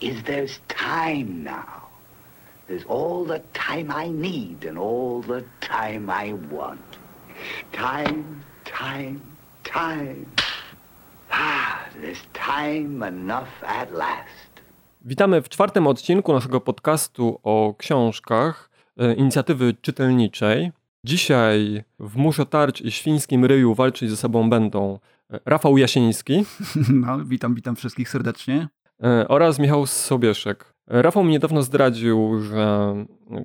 is there's time now. There's all the time I need and all the time I want. Time, time, time. Ah, there's time enough at last. Witamy w czwartym odcinku naszego podcastu o książkach e, inicjatywy czytelniczej. Dzisiaj w Muszo Tarcz i Świńskim Ryju walczyć ze sobą będą e, Rafał Jasiński No, witam, witam wszystkich serdecznie. E, oraz Michał Sobieszek. E, Rafał mi niedawno zdradził, że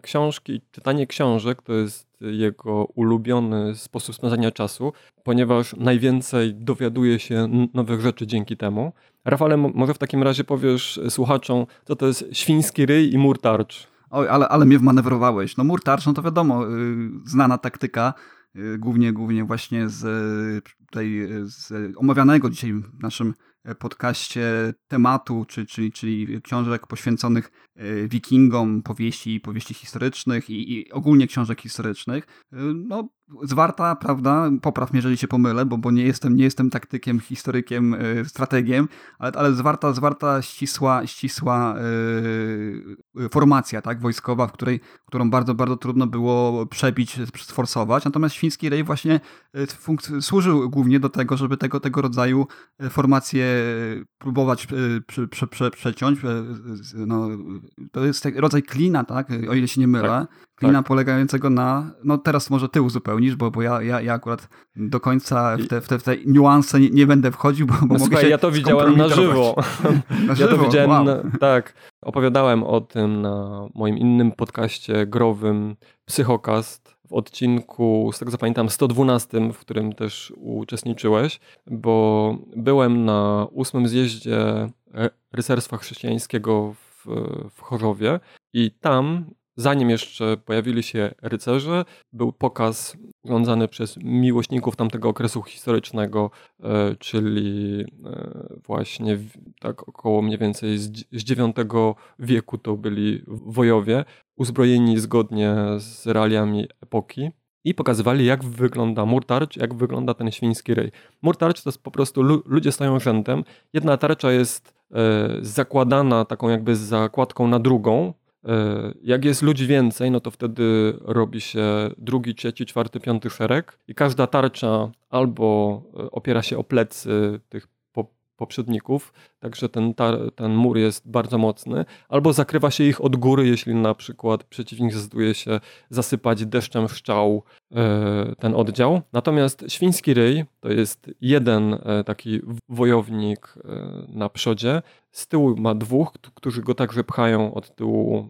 książki, czytanie książek to jest jego ulubiony sposób spędzania czasu, ponieważ najwięcej dowiaduje się nowych rzeczy dzięki temu. Rafale, mo- może w takim razie powiesz słuchaczom, co to jest świński ryj i mur tarcz. Oj, ale, ale mnie wmanewrowałeś. No mur tarcz, no to wiadomo, y, znana taktyka, y, głównie, głównie właśnie z tej, z omawianego dzisiaj w naszym podcaście tematu, czy, czyli, czyli książek poświęconych wikingom, powieści, powieści historycznych i, i ogólnie książek historycznych. Y, No, zwarta, prawda, popraw mnie, jeżeli się pomylę, bo, bo nie, jestem, nie jestem taktykiem, historykiem, y, strategiem, ale, ale zwarta, zwarta ścisła, ścisła y, formacja tak, wojskowa, w której, którą bardzo, bardzo trudno było przebić, sforsować. Natomiast Świński Rej właśnie y, służył głównie do tego, żeby tego, tego rodzaju y, formacje y, próbować y, prze, prze, prze, przeciąć. Y, y, No, to jest taki rodzaj klina, tak, o ile się nie mylę. Klina polegającego na, no teraz może ty uzupełnisz, bo, bo ja, ja, ja akurat do końca w te, w te, w te niuanse nie, nie będę wchodził, bo, bo No, mogę słuchaj, się ja to widziałem na żywo. Na Ja żywo? to widziałem, Wow. na, tak. Opowiadałem o tym na moim innym podcaście growym Psychokast w odcinku, z tego co pamiętam, 112, w którym też uczestniczyłeś, bo byłem na ósmym zjeździe rycerstwa chrześcijańskiego w, w Chorzowie i tam, zanim jeszcze pojawili się rycerze, był pokaz urządzany przez miłośników tamtego okresu historycznego, e, czyli e, właśnie tak około mniej więcej z, IX wieku to byli wojowie, uzbrojeni zgodnie z realiami epoki i pokazywali jak wygląda mur tarcz, jak wygląda ten świński ryj. Mur tarcz to jest po prostu lu- ludzie stoją rzędem, jedna tarcza jest zakładana taką jakby zakładką na drugą, E, Jak jest ludzi więcej, no to wtedy robi się drugi, trzeci, czwarty, piąty szereg i każda tarcza albo e, opiera się o plecy tych poprzedników, także ten, tar, ten mur jest bardzo mocny, albo zakrywa się ich od góry, jeśli na przykład przeciwnik zdecyduje się zasypać deszczem szczał e, ten oddział. Natomiast świński ryj to jest jeden e, taki wojownik e, na przodzie, z tyłu ma dwóch, którzy go także pchają od tyłu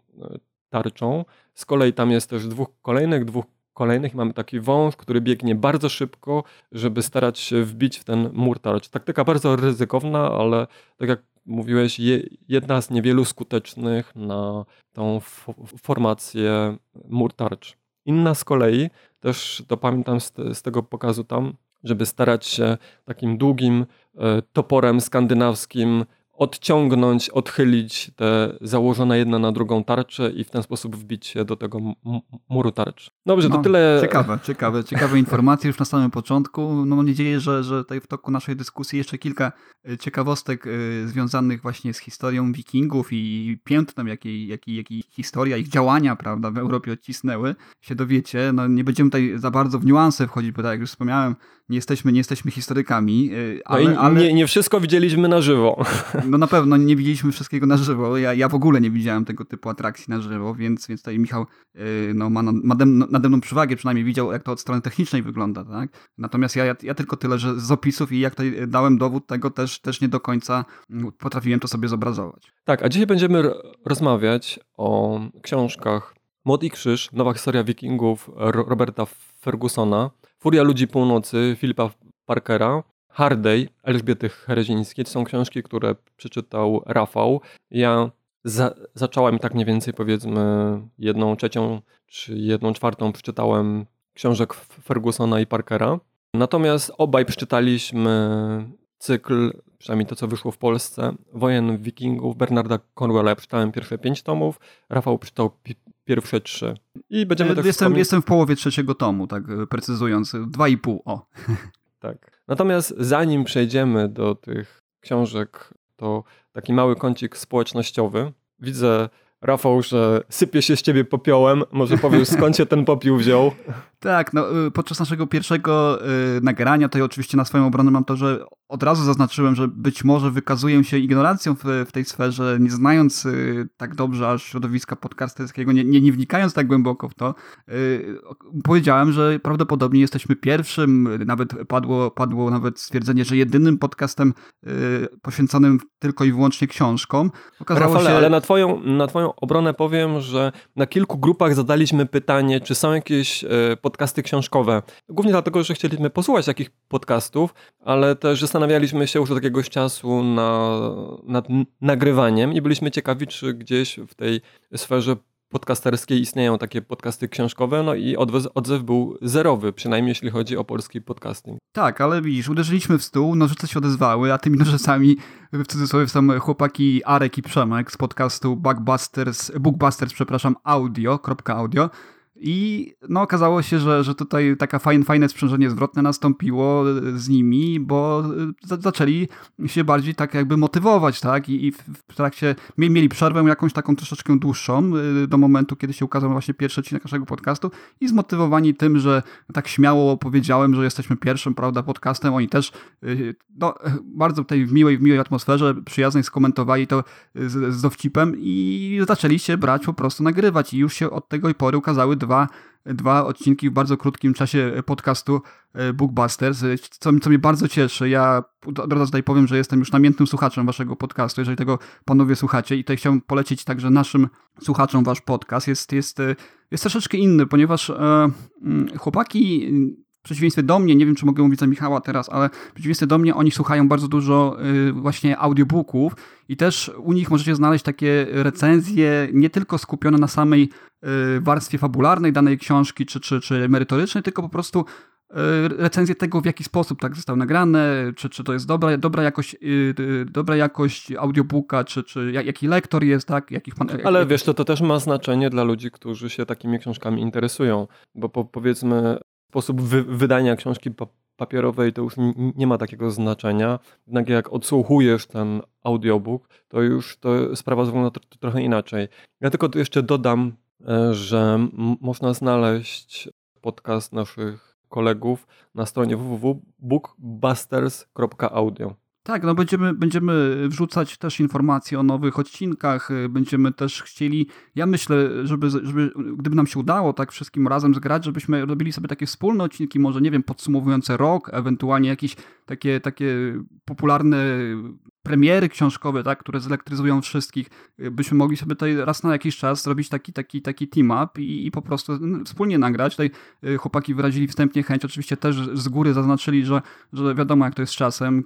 tarczą. Z kolei tam jest też dwóch kolejnych, dwóch kolejnych. Mamy taki wąż, który biegnie bardzo szybko, żeby starać się wbić w ten mur tarcz. Taktyka bardzo ryzykowna, ale tak jak mówiłeś, je, jedna z niewielu skutecznych na tą fo- formację mur tarcz. Inna z kolei, też to pamiętam z, te, z tego pokazu tam, żeby starać się takim długim e, toporem skandynawskim odciągnąć, odchylić te założone jedna na drugą tarcze i w ten sposób wbić się do tego muru tarcz. Dobrze, to No, tyle. Ciekawe, ciekawe, ciekawe informacje już na samym początku. No, mam nadzieję, że, że tutaj w toku naszej dyskusji jeszcze kilka e, ciekawostek e, związanych właśnie z historią wikingów i piętnem, jakiej, jakiej, jakiej historia, ich działania prawda, w Europie odcisnęły, się dowiecie. No, nie będziemy tutaj za bardzo w niuanse wchodzić, bo tak jak już wspomniałem, nie jesteśmy, nie jesteśmy historykami, e, No ale, ale nie, nie wszystko widzieliśmy na żywo. no na pewno nie widzieliśmy wszystkiego na żywo. Ja, ja w ogóle nie widziałem tego typu atrakcji na żywo, więc, więc tutaj Michał yy, no, ma, ma dem- nade mną przewagę, przynajmniej widział, jak to od strony technicznej wygląda. Tak? Natomiast ja, ja, ja tylko tyle, że z opisów i jak tutaj dałem dowód tego, też, też nie do końca potrafiłem to sobie zobrazować. Tak, a dzisiaj będziemy rozmawiać o książkach Młot i Krzyż, Nowa historia wikingów Ro- Roberta Fergusona, Furia ludzi północy Filipa Parkera, Hardej Elżbiety Herezińskiej. To są książki, które przeczytał Rafał. Ja za, zacząłem tak mniej więcej powiedzmy jedną trzecią czy jedną czwartą przeczytałem książek Fergusona i Parkera. Natomiast obaj przeczytaliśmy cykl, przynajmniej to co wyszło w Polsce, Wojen Wikingów Bernarda Cornwella. Przeczytałem pierwsze pięć tomów, Rafał przeczytał pierwsze trzy. I będziemy tak jestem, jestem w połowie trzeciego tomu, tak precyzując, dwa i pół, o. Tak. Natomiast zanim przejdziemy do tych książek, to taki mały kącik społecznościowy. Widzę Rafał, że sypie się z ciebie popiołem. Może powiesz, skąd się ten popiół wziął? Tak, no, y, podczas naszego pierwszego y, nagrania, to oczywiście na swoją obronę mam to, że od razu zaznaczyłem, że być może wykazuję się ignorancją w, w tej sferze, nie znając y, tak dobrze aż środowiska podcasterskiego, nie, nie, nie wnikając tak głęboko w to. Y, powiedziałem, że prawdopodobnie jesteśmy pierwszym, nawet padło, padło nawet stwierdzenie, że jedynym podcastem y, poświęconym tylko i wyłącznie książkom. Okazało Rafale, się... ale na twoją, na twoją obronę powiem, że na kilku grupach zadaliśmy pytanie, czy są jakieś podcasty podcasty książkowe. Głównie dlatego, że chcieliśmy posłuchać takich podcastów, ale też zastanawialiśmy się już od jakiegoś czasu na, nad nagrywaniem i byliśmy ciekawi, czy gdzieś w tej sferze podcasterskiej istnieją takie podcasty książkowe, no i odzew, odzew był zerowy, przynajmniej jeśli chodzi o polski podcasting. Tak, ale widzisz, uderzyliśmy w stół, nożyce się odezwały, a tymi nożycami w cudzysłowie są chłopaki Arek i Przemek z podcastu Bookbusters, przepraszam, audio.audio. audio i no, okazało się, że, że tutaj taka fajne, fajne sprzężenie zwrotne nastąpiło z nimi, bo e, zaczęli się bardziej tak jakby motywować, tak? I, i w trakcie mieli przerwę jakąś taką troszeczkę dłuższą e, do momentu, kiedy się ukazał właśnie pierwszy odcinek naszego podcastu i zmotywowani tym, że tak śmiało powiedziałem, że jesteśmy pierwszym, prawda, podcastem, oni też e, no, bardzo w miłej, w miłej atmosferze, przyjaznej skomentowali to z, z dowcipem i zaczęli się brać po prostu nagrywać i już się od tego pory ukazały dwa, dwa odcinki w bardzo krótkim czasie podcastu e, Bookbusters, e, co, co mnie bardzo cieszy. Ja od razu tutaj powiem, że jestem już namiętnym słuchaczem waszego podcastu, jeżeli tego panowie słuchacie i tutaj chciałbym polecić także naszym słuchaczom wasz podcast. Jest, jest, e, jest troszeczkę inny, ponieważ e, chłopaki w przeciwieństwie do mnie, nie wiem czy mogę mówić za Michała teraz, ale w przeciwieństwie do mnie oni słuchają bardzo dużo y, właśnie audiobooków i też u nich możecie znaleźć takie recenzje nie tylko skupione na samej y, warstwie fabularnej danej książki czy, czy, czy merytorycznej, tylko po prostu y, recenzję tego, w jaki sposób tak został nagrane, czy, czy to jest dobra, dobra, jakość, dobra jakość audiobooka, czy, czy jaki lektor jest, tak? Jakich pan, Ale jak, wiesz, to, to też ma znaczenie dla ludzi, którzy się takimi książkami interesują, bo po, powiedzmy sposób wy wydania książki papierowej to już nie ma takiego znaczenia. Jednak jak odsłuchujesz ten audiobook, to już to sprawa wygląda trochę inaczej. Ja tylko tu jeszcze dodam, e, że można znaleźć podcast naszych kolegów na stronie www.bookbusters.audio. Tak, no będziemy, będziemy wrzucać też informacje o nowych odcinkach, będziemy też chcieli, ja myślę, żeby, żeby gdyby nam się udało tak wszystkim razem zgrać, żebyśmy robili sobie takie wspólne odcinki, może nie wiem, podsumowujące rok, ewentualnie jakieś takie, takie popularne premiery książkowe, tak, które zelektryzują wszystkich, byśmy mogli sobie tutaj raz na jakiś czas zrobić taki, taki, taki team-up i, i po prostu wspólnie nagrać. Tutaj y, chłopaki wyrazili wstępnie chęć, oczywiście też z góry zaznaczyli, że, że wiadomo jak to jest z czasem.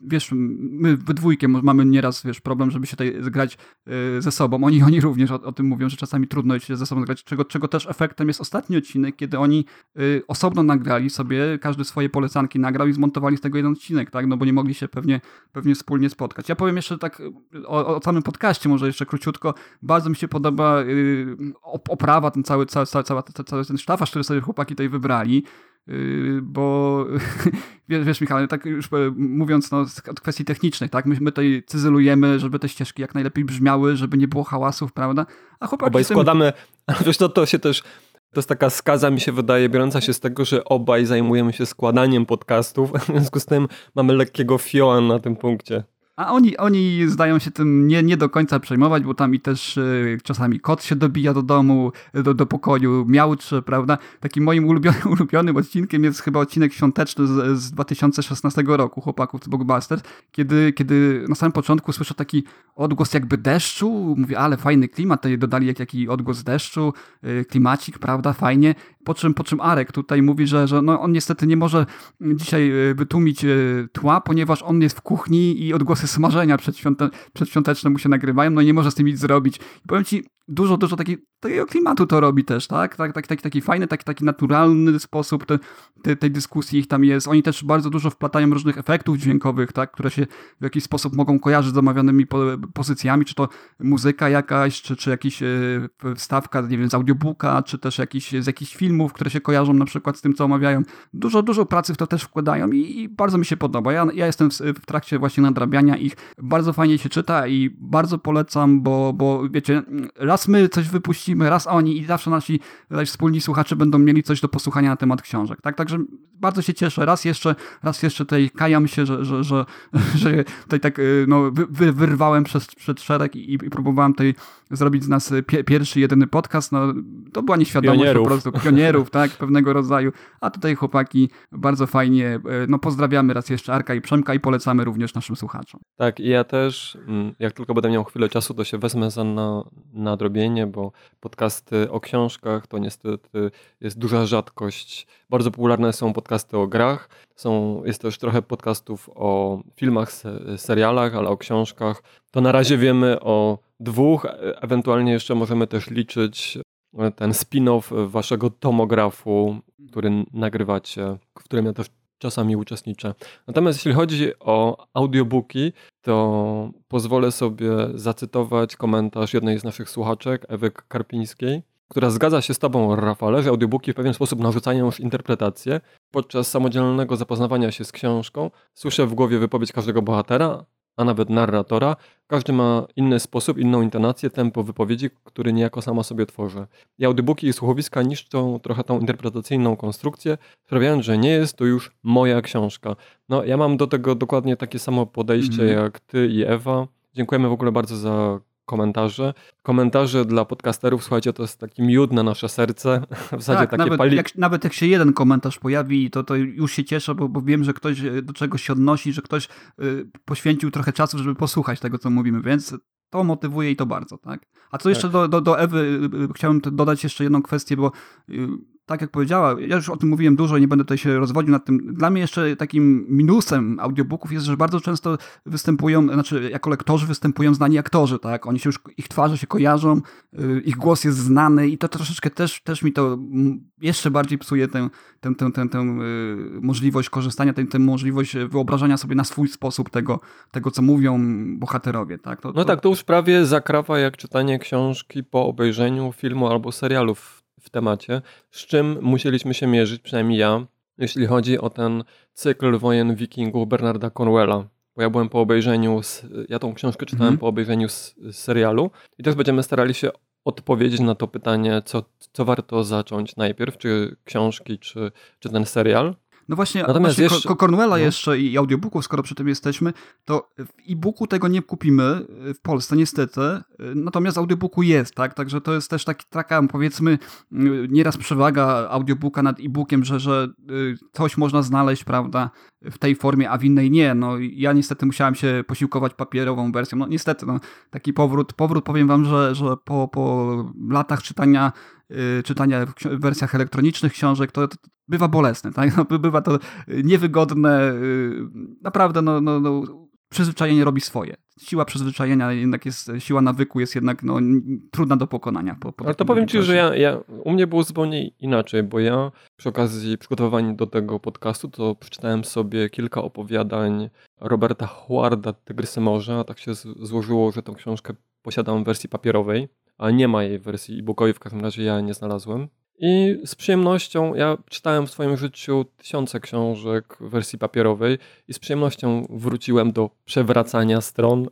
Wiesz, my we dwójkę mamy nieraz, wiesz, problem, żeby się tutaj zgrać y, ze sobą. Oni, oni również o, o tym mówią, że czasami trudno się ze sobą zgrać, czego, czego też efektem jest ostatni odcinek, kiedy oni y, osobno nagrali sobie, każdy swoje polecanki nagrał i zmontowali z tego jeden odcinek, tak, no bo nie mogli się pewnie, pewnie wspólnie spotkać. Ja powiem jeszcze tak o, o samym podcaście, może jeszcze króciutko. Bardzo mi się podoba yy, oprawa, ten cały, cały, cały, cały, cały ten sztafaż, który sobie chłopaki tutaj wybrali. Yy, bo wiesz, wiesz Michał, tak już mówiąc no, od kwestii technicznej, tak, my, my tutaj cyzelujemy, żeby te ścieżki jak najlepiej brzmiały, żeby nie było hałasów, prawda? A chłopaki... Obaj składamy, wiesz, to, to się też to jest taka skaza, mi się wydaje, biorąca się z tego, że obaj zajmujemy się składaniem podcastów, w związku z tym mamy lekkiego fioła na tym punkcie. A oni, oni zdają się tym nie, nie do końca przejmować, bo tam i też y, czasami kot się dobija do domu, do, do pokoju, miałczy, prawda? Takim moim ulubionym, ulubionym odcinkiem jest chyba odcinek świąteczny z, z 2016 roku chłopaków z Blockbusters, kiedy, kiedy na samym początku słyszę taki odgłos jakby deszczu, mówię, ale fajny klimat, tutaj dodali jak, jaki odgłos deszczu, y, klimacik, prawda, fajnie. Po czym, po czym Arek tutaj mówi, że, że no on niestety nie może dzisiaj wytłumić tła, ponieważ on jest w kuchni i odgłosy smażenia przedświąte, przedświąteczne mu się nagrywają, no i nie może z tym nic zrobić. I powiem ci, dużo, dużo taki, takiego klimatu to robi też, tak? tak, tak, tak taki fajny, taki, taki naturalny sposób te, te, tej dyskusji ich tam jest. Oni też bardzo dużo wplatają różnych efektów dźwiękowych, tak? Które się w jakiś sposób mogą kojarzyć z omawianymi po, pozycjami, czy to muzyka jakaś, czy, czy jakiś e, wstawka, nie wiem, z audiobooka, czy też jakiś, z jakichś filmów, które się kojarzą na przykład z tym, co omawiają. Dużo, dużo pracy w to też wkładają i, i bardzo mi się podoba. Ja, ja jestem w, w trakcie właśnie nadrabiania ich. Bardzo fajnie się czyta i bardzo polecam, bo, bo wiecie, raz my coś wypuścimy, raz oni i zawsze nasi wspólni słuchacze będą mieli coś do posłuchania na temat książek. Tak, także bardzo się cieszę. Raz jeszcze, raz jeszcze tutaj kajam się, że, że, że, że tutaj tak no, wy, wyrwałem przez, przed szereg i, i próbowałem tutaj zrobić z nas pie, pierwszy, jedyny podcast. No, to była nieświadomość pionierów. po prostu pionierów, tak, pewnego rodzaju. A tutaj chłopaki bardzo fajnie, no pozdrawiamy raz jeszcze Arka i Przemka i polecamy również naszym słuchaczom. Tak, i ja też, mm, jak tylko będę miał chwilę czasu, to się wezmę za na, nadrobienie, bo podcasty o książkach to niestety jest duża rzadkość. Bardzo popularne są podcasty o grach, są, jest też trochę podcastów o filmach, serialach, ale o książkach. To na razie wiemy o dwóch, ewentualnie jeszcze możemy też liczyć e, ten spin-off waszego tomografu, który nagrywacie, w którym ja też czasami uczestniczę. Natomiast jeśli chodzi o audiobooki, to pozwolę sobie zacytować komentarz jednej z naszych słuchaczek, Ewy Karpińskiej, która zgadza się z Tobą, Rafale, że audiobooki w pewien sposób narzucają już interpretację. Podczas samodzielnego zapoznawania się z książką słyszę w głowie wypowiedź każdego bohatera, a nawet narratora. Każdy ma inny sposób, inną intonację, tempo wypowiedzi, który niejako sama sobie tworzy. I audiobooki i słuchowiska niszczą trochę tą interpretacyjną konstrukcję, sprawiając, że nie jest to już moja książka. No, ja mam do tego dokładnie takie samo podejście mm. jak ty i Ewa. Dziękujemy w ogóle bardzo za komentarze. Komentarze dla podcasterów, słuchajcie, to jest taki miód na nasze serce. W zasadzie tak, takie nawet, pali... jak, nawet jak się jeden komentarz pojawi, to, to już się cieszę, bo, bo wiem, że ktoś e, do czegoś się odnosi, że ktoś y, poświęcił trochę czasu, żeby posłuchać tego, co mówimy, więc to motywuje i to bardzo, tak? A co tak. jeszcze do, do, do Ewy, e, chciałem dodać jeszcze jedną kwestię, bo tak jak powiedziała, ja już o tym mówiłem dużo, nie będę tutaj się rozwodził nad tym. Dla mnie jeszcze takim minusem audiobooków jest, że bardzo często występują, znaczy jako lektorzy występują znani aktorzy, tak? Oni się już, ich twarze się kojarzą, y, ich głos jest znany i to troszeczkę też, też mi to jeszcze bardziej psuje tę, tę, tę, tę, tę y, możliwość korzystania, tę, tę możliwość wyobrażania sobie na swój sposób tego, tego co mówią bohaterowie, tak? To, no tak, to już prawie zakrawa jak czytanie książki po obejrzeniu filmu albo serialów w temacie, z czym musieliśmy się mierzyć, przynajmniej ja, jeśli chodzi o ten cykl wojen wikingów Bernarda Cornwella. Bo ja byłem po obejrzeniu, ja tą książkę czytałem mm -hmm. po obejrzeniu z, z serialu i też będziemy starali się odpowiedzieć na to pytanie, co, co warto zacząć najpierw, czy książki, czy, czy ten serial. No właśnie, Natomiast właśnie jeszcze... Cornwella no. jeszcze i audiobooków, skoro przy tym jesteśmy, to w e-booku tego nie kupimy y, w Polsce niestety, y, natomiast audiobooku jest, tak? Także to jest też taki, taka powiedzmy y, nieraz przewaga audiobooka nad e-bookiem, że, że coś można znaleźć, prawda, w tej formie, a w innej nie. No ja niestety musiałem się posiłkować papierową wersją. No niestety, no, taki powrót, powrót powiem wam, że, że po, po latach czytania czytania w wersjach elektronicznych książek, to, to bywa bolesne, tak? No, bywa to wyniewygodne, y, naprawdę no, no, no, przyzwyczajenie robi swoje. Siła przyzwyczajenia jednak jest, siła nawyku jest jednak no, trudna do pokonania. Po, po Ale to powiem ci, że ja, ja, u mnie było zupełnie inaczej, bo ja przy okazji przygotowania do tego podcastu to przeczytałem sobie kilka opowiadań Roberta Howarda Tygrysy Morza, tak się złożyło, że tę książkę posiadam w wersji papierowej a nie ma jej wersji e-bookowej, w każdym razie ja nie znalazłem. I z przyjemnością, ja czytałem w swoim życiu tysiące książek w wersji papierowej i z przyjemnością wróciłem do przewracania stron.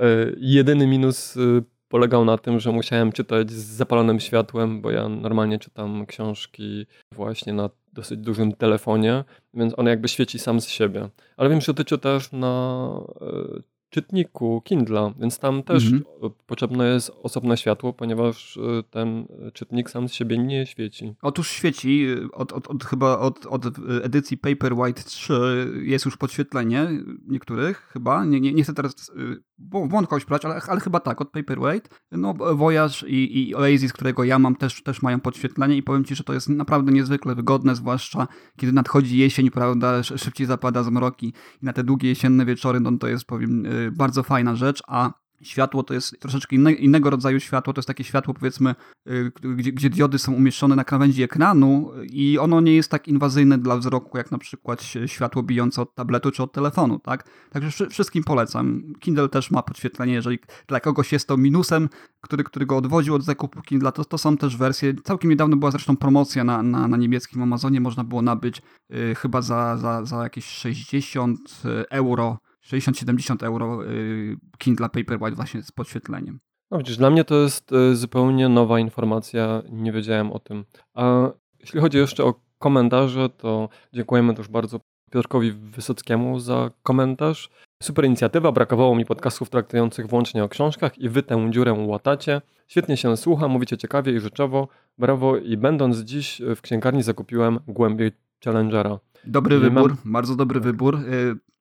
E, jedyny minus e, polegał na tym, że musiałem czytać z zapalonym światłem, bo ja normalnie czytam książki właśnie na dosyć dużym telefonie, więc on jakby świeci sam z siebie. Ale wiem, że dotyczy też na e, czytniku Kindla, więc tam też Mhm. potrzebne jest osobne światło, ponieważ y, ten czytnik sam z siebie nie świeci. Otóż świeci, y, od, od, od, chyba od, od y, edycji Paperwhite 3 jest już podświetlenie niektórych, chyba. Nie, nie, nie chcę teraz błąd kogoś brać, ale, ale chyba tak, od Paperwhite. No, Voyage i, i Oasis, którego ja mam, też, też mają podświetlenie i powiem Ci, że to jest naprawdę niezwykle wygodne, zwłaszcza kiedy nadchodzi jesień, prawda, sz- szybciej zapada zmroki i na te długie jesienne wieczory, no to jest, powiem, bardzo fajna rzecz, a Światło to jest troszeczkę inne, innego rodzaju światło, to jest takie światło powiedzmy, y, gdzie, gdzie diody są umieszczone na krawędzi ekranu i ono nie jest tak inwazyjne dla wzroku, jak na przykład światło bijące od tabletu czy od telefonu, tak? Także wszy- wszystkim polecam. Kindle też ma podświetlenie, jeżeli dla kogoś jest to minusem, który, który go odwodził od zakupu Kindla, to, to są też wersje. Całkiem niedawno była zresztą promocja na, na, na niemieckim Amazonie, można było nabyć y, chyba za, za, za jakieś 60 euro 60-70 euro y, Kindle Paperwhite właśnie z podświetleniem. No widzisz, dla mnie to jest y, zupełnie nowa informacja, nie wiedziałem o tym. A jeśli chodzi jeszcze o komentarze, to dziękujemy też bardzo Piotrkowi Wysockiemu za komentarz. Super inicjatywa, brakowało mi podcastów traktujących wyłącznie o książkach i wy tę dziurę łatacie. Świetnie się słucha, mówicie ciekawie i rzeczowo. Brawo i będąc dziś w księgarni zakupiłem głębiej Challengera. Dobry Nie wybór, mam- bardzo dobry wybór.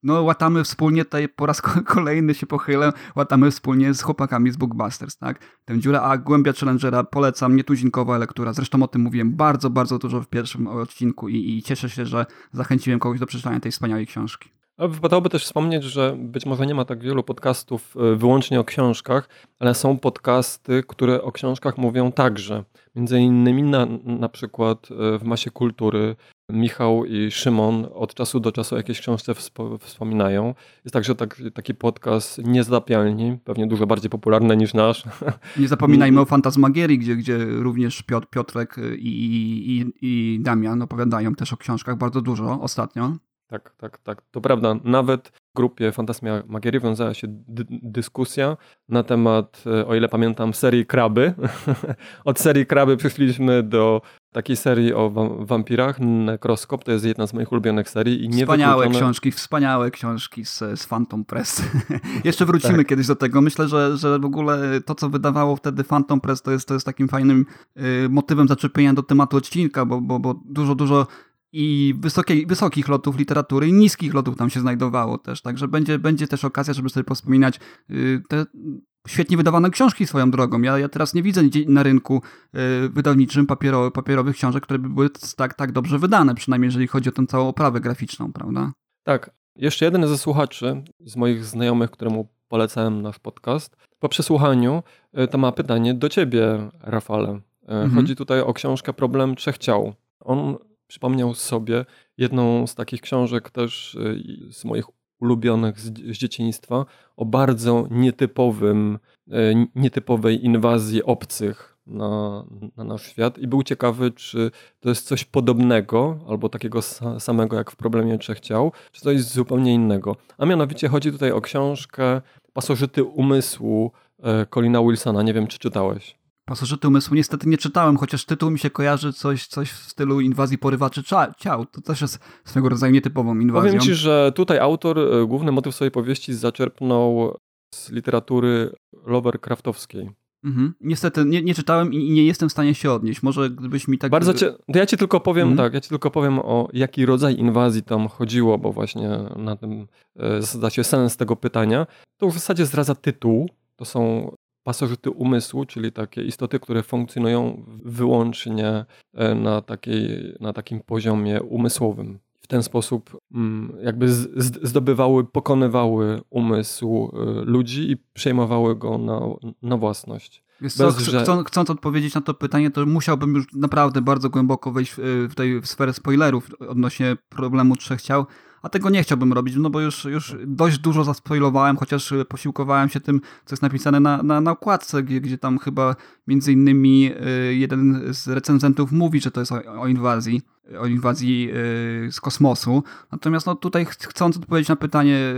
No łatamy wspólnie, tutaj po raz ko- kolejny się pochylę, łatamy wspólnie z chłopakami z Bookbusters, tak? Tę dziurę, a Głębia Challengera polecam, nietuzinkowa lektura. Zresztą o tym mówiłem bardzo, bardzo dużo w pierwszym odcinku i, i cieszę się, że zachęciłem kogoś do przeczytania tej wspaniałej książki. Wypadałoby też wspomnieć, że być może nie ma tak wielu podcastów y, wyłącznie o książkach, ale są podcasty, które o książkach mówią także. Między innymi na, na przykład y, w Masie Kultury Michał i Szymon od czasu do czasu o jakiejś książce wspo- wspominają. Jest także tak, taki podcast Niezdapialni, pewnie dużo bardziej popularny niż nasz. Nie zapominajmy o Fantasmagierii, gdzie, gdzie również Piotr, Piotrek i, i, i, i Damian opowiadają też o książkach bardzo dużo ostatnio. Tak, tak, tak. To prawda. Nawet w grupie Fantasmia Magierii wiązała się dy- dyskusja na temat, e, o ile pamiętam, serii Kraby. Od serii Kraby przeszliśmy do takiej serii o wa- wampirach. Nekroskop to jest jedna z moich ulubionych serii i nie Wspaniałe książki, wspaniałe książki z, z Phantom Press. Jeszcze wrócimy Tak. kiedyś do tego. Myślę, że, że w ogóle to, co wydawało wtedy Phantom Press, to jest, to jest takim fajnym y, motywem zaczepienia do tematu odcinka, bo, bo, bo dużo, dużo i wysokiej, wysokich lotów literatury i niskich lotów tam się znajdowało też. Także będzie, będzie też okazja, żeby sobie pospominać y, te świetnie wydawane książki swoją drogą. Ja, ja teraz nie widzę na rynku y, wydawniczym papiero, papierowych książek, które by były tak, tak dobrze wydane, przynajmniej jeżeli chodzi o tę całą oprawę graficzną, prawda? Tak. Jeszcze jeden ze słuchaczy, z moich znajomych, któremu polecałem nasz podcast, po przesłuchaniu e, to ma pytanie do ciebie, Rafale. E, Mhm. Chodzi tutaj o książkę Problem Trzech Ciał. On przypomniał sobie jedną z takich książek też z moich ulubionych z, z dzieciństwa o bardzo nietypowym, e, nietypowej inwazji obcych na, na nasz świat i był ciekawy, czy to jest coś podobnego albo takiego sa, samego jak w Problemie Trzech Ciał, czy coś zupełnie innego. A mianowicie chodzi tutaj o książkę Pasożyty umysłu e, Colina Wilsona. Nie wiem, czy czytałeś. Pasożyty umysłu niestety nie czytałem, chociaż tytuł mi się kojarzy coś, coś w stylu inwazji porywaczy ciał. To też jest swego rodzaju nietypową inwazją. Powiem ci, że tutaj autor e, główny motyw swojej powieści zaczerpnął z literatury Lovecraftowskiej. Mhm. Niestety nie, nie czytałem i nie jestem w stanie się odnieść. Może gdybyś mi tak... Bardzo cię, to ja ci tylko powiem, Mhm. tak, ja ci tylko powiem o jaki rodzaj inwazji tam chodziło, bo właśnie na tym e, zasadza się sens tego pytania. To w zasadzie zdradza tytuł. To są pasożyty umysłu, czyli takie istoty, które funkcjonują wyłącznie e, na, takiej, na takim poziomie umysłowym. W ten sposób mm, jakby zdobywały, pokonywały umysł e, ludzi i przejmowały go na, na własność. Wiesz co, bez, ch- że- chcą, chcąc odpowiedzieć na to pytanie, to musiałbym już naprawdę bardzo głęboko wejść w, w tej w sferę spoilerów odnośnie problemu trzech ciał, a tego nie chciałbym robić, no bo już, już dość dużo zaspoilowałem, chociaż posiłkowałem się tym, co jest napisane na, na, na okładce, gdzie, gdzie tam chyba między innymi y, jeden z recenzentów mówi, że to jest o, o inwazji, o inwazji y, z kosmosu. Natomiast no, tutaj ch- chcąc odpowiedzieć na pytanie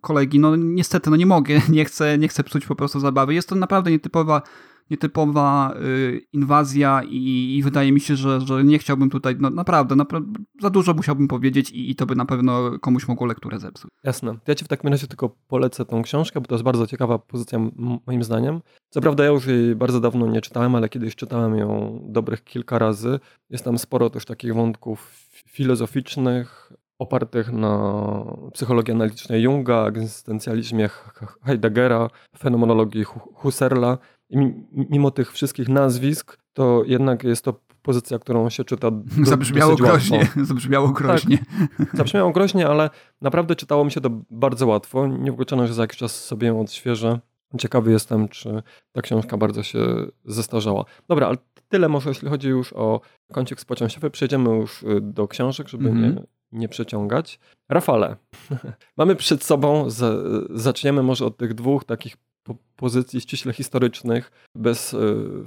kolegi, no niestety no nie mogę, nie chcę, nie chcę psuć po prostu zabawy. Jest to naprawdę nietypowa nietypowa y, inwazja i, i, wydaje mi się, że, że nie chciałbym tutaj, no naprawdę, naprawdę za dużo musiałbym powiedzieć i, i to by na pewno komuś mogło lekturę zepsuć. Jasne. Ja ci w takim razie tylko polecę tą książkę, bo to jest bardzo ciekawa pozycja moim zdaniem. Co prawda ja już jej bardzo dawno nie czytałem, ale kiedyś czytałem ją dobrych kilka razy. Jest tam sporo też takich wątków filozoficznych, opartych na psychologii analitycznej Junga, egzystencjalizmie Heideggera, fenomenologii Husserla. Mimo tych wszystkich nazwisk, to jednak jest to pozycja, którą się czyta do, Zabrzmiało groźnie. Zabrzmiało groźnie. Tak, zabrzmiało groźnie, ale naprawdę czytało mi się to bardzo łatwo. Nie wykluczone, że za jakiś czas sobie ją odświeżę. Ciekawy jestem, czy ta książka bardzo się zestarzała. Dobra, ale tyle może jeśli chodzi już o kącik społecznościowy. Przejdziemy już y, do książek, żeby mm -hmm. nie, nie przeciągać. Rafale, mamy przed sobą, z, zaczniemy może od tych dwóch takich pozycji ściśle historycznych, bez y,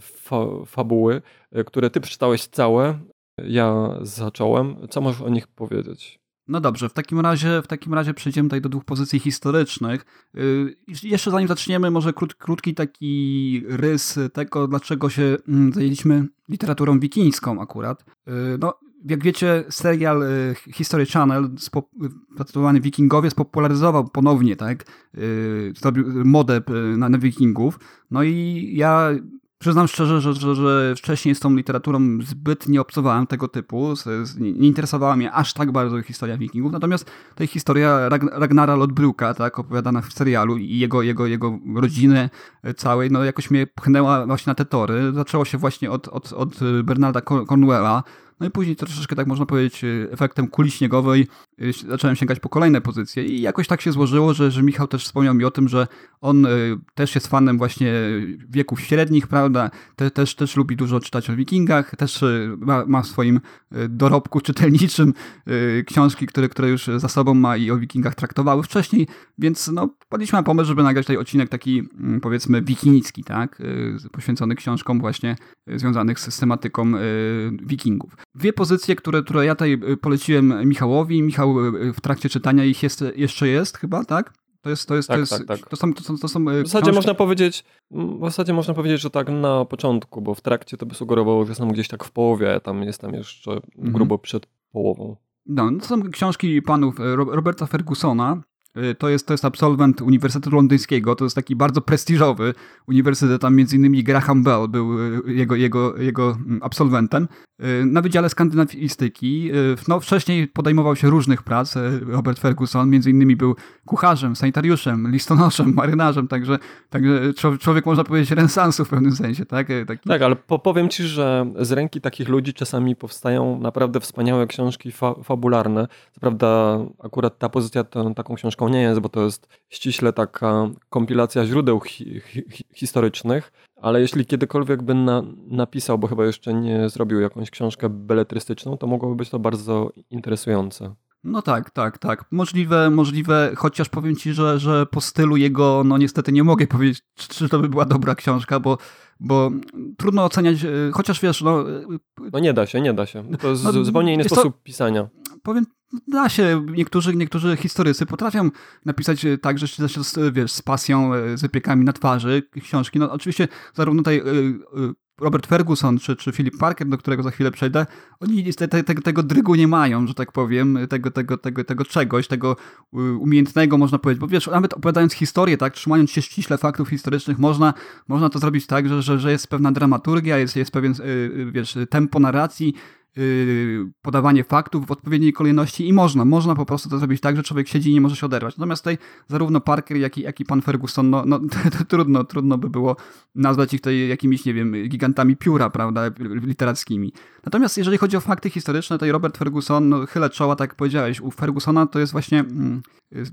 fa fabuły, y, które ty przeczytałeś całe, ja zacząłem. Co możesz o nich powiedzieć? No dobrze, w takim razie, w takim razie przejdziemy tutaj do dwóch pozycji historycznych. Yy, jeszcze zanim zaczniemy, może krót, krótki taki rys tego, dlaczego się mm, zajęliśmy literaturą wikińską akurat. No, jak wiecie, serial y, History Channel zatytułowany Wikingowie spopularyzował ponownie, tak? Y, zrobił modę y, na, na wikingów. No i ja Przyznam szczerze, że, że, że, wcześniej z tą literaturą zbyt nie obcowałem tego typu. Nie interesowała mnie aż tak bardzo historia wikingów. Natomiast tej historia Ragnara Lodbruka, tak, opowiadana w serialu i jego, jego, jego rodziny całej, no jakoś mnie pchnęła właśnie na te tory. Zaczęło się właśnie od, od, od Bernarda Cornwella, no i później troszeczkę, tak można powiedzieć, efektem kuli śniegowej y, zacząłem sięgać po kolejne pozycje i jakoś tak się złożyło, że, że Michał też wspomniał mi o tym, że on y, też jest fanem właśnie wieków średnich, prawda, te, też, też lubi dużo czytać o wikingach, też y, ma, ma w swoim dorobku czytelniczym książki, które, które już za sobą ma i o wikingach traktowały wcześniej, więc no, padliśmy na pomysł, żeby nagrać tutaj odcinek taki mm, powiedzmy wikinicki, tak, poświęcony książkom właśnie związanych z tematyką wikingów. Dwie pozycje, które, które ja tutaj y, poleciłem Michałowi. Michał y, w trakcie czytania ich jest, jeszcze jest chyba, tak? To jest, to jest, tak, to jest, tak, tak. To są, to są, to są y, w zasadzie można powiedzieć, w zasadzie można powiedzieć, że tak na początku, bo w trakcie to by sugerowało, że są gdzieś tak w połowie, a tam jestem jeszcze mhm. grubo przed połową. No, to są książki panów Roberta Fergusona, Y, to jest, to jest absolwent Uniwersytetu Londyńskiego, to jest taki bardzo prestiżowy uniwersytet, tam między innymi Graham Bell był y, jego, jego, jego mm, absolwentem. Y, na Wydziale Skandynawistyki, no wcześniej podejmował się różnych prac, Robert Ferguson, między innymi był kucharzem, sanitariuszem, listonoszem, marynarzem, także, także człowiek można powiedzieć renesansu w pewnym sensie. Tak, taki... tak ale po, powiem ci, że z ręki takich ludzi czasami powstają naprawdę wspaniałe książki fa fabularne. Co prawda akurat ta pozycja to, taką książką nie jest, bo to jest ściśle taka kompilacja źródeł hi hi historycznych, ale jeśli kiedykolwiek bym na, napisał, bo chyba jeszcze nie zrobił jakąś książkę beletrystyczną, to mogłoby być to bardzo interesujące. No tak, tak, tak. Możliwe, możliwe, chociaż powiem ci, że, że po stylu jego, no niestety nie mogę powiedzieć, czy to by była dobra książka, bo, bo trudno oceniać, e, chociaż wiesz, no... E, no nie da się, nie da się. To jest no, zupełnie inny sposób to, pisania. Powiem da się, niektórzy, niektórzy historycy potrafią napisać e, tak, że się wiesz, z pasją, e, z wypiekami na twarzy książki. No oczywiście zarówno tutaj e, Robert Ferguson czy, czy Philip Parker, do którego za chwilę przejdę, oni te, te, tego drygu nie mają, że tak powiem, tego, tego, tego, tego czegoś, tego umiejętnego można powiedzieć, bo wiesz, nawet opowiadając historię, tak, trzymając się ściśle faktów historycznych, można, można to zrobić tak, że, że, że jest pewna dramaturgia, jest, jest pewien, wiesz, tempo narracji, podawanie faktów w odpowiedniej kolejności i można, można po prostu to zrobić tak, że człowiek siedzi i nie może się oderwać. Natomiast tutaj zarówno Parker, jak i, jak i pan Ferguson, no, no trudno, trudno by było nazwać ich tutaj jakimiś, nie wiem, gigantami pióra, prawda, literackimi. Natomiast jeżeli chodzi o fakty historyczne, to Robert Ferguson, no, chylę czoła, tak jak powiedziałeś, u Fergusona to jest właśnie, mm,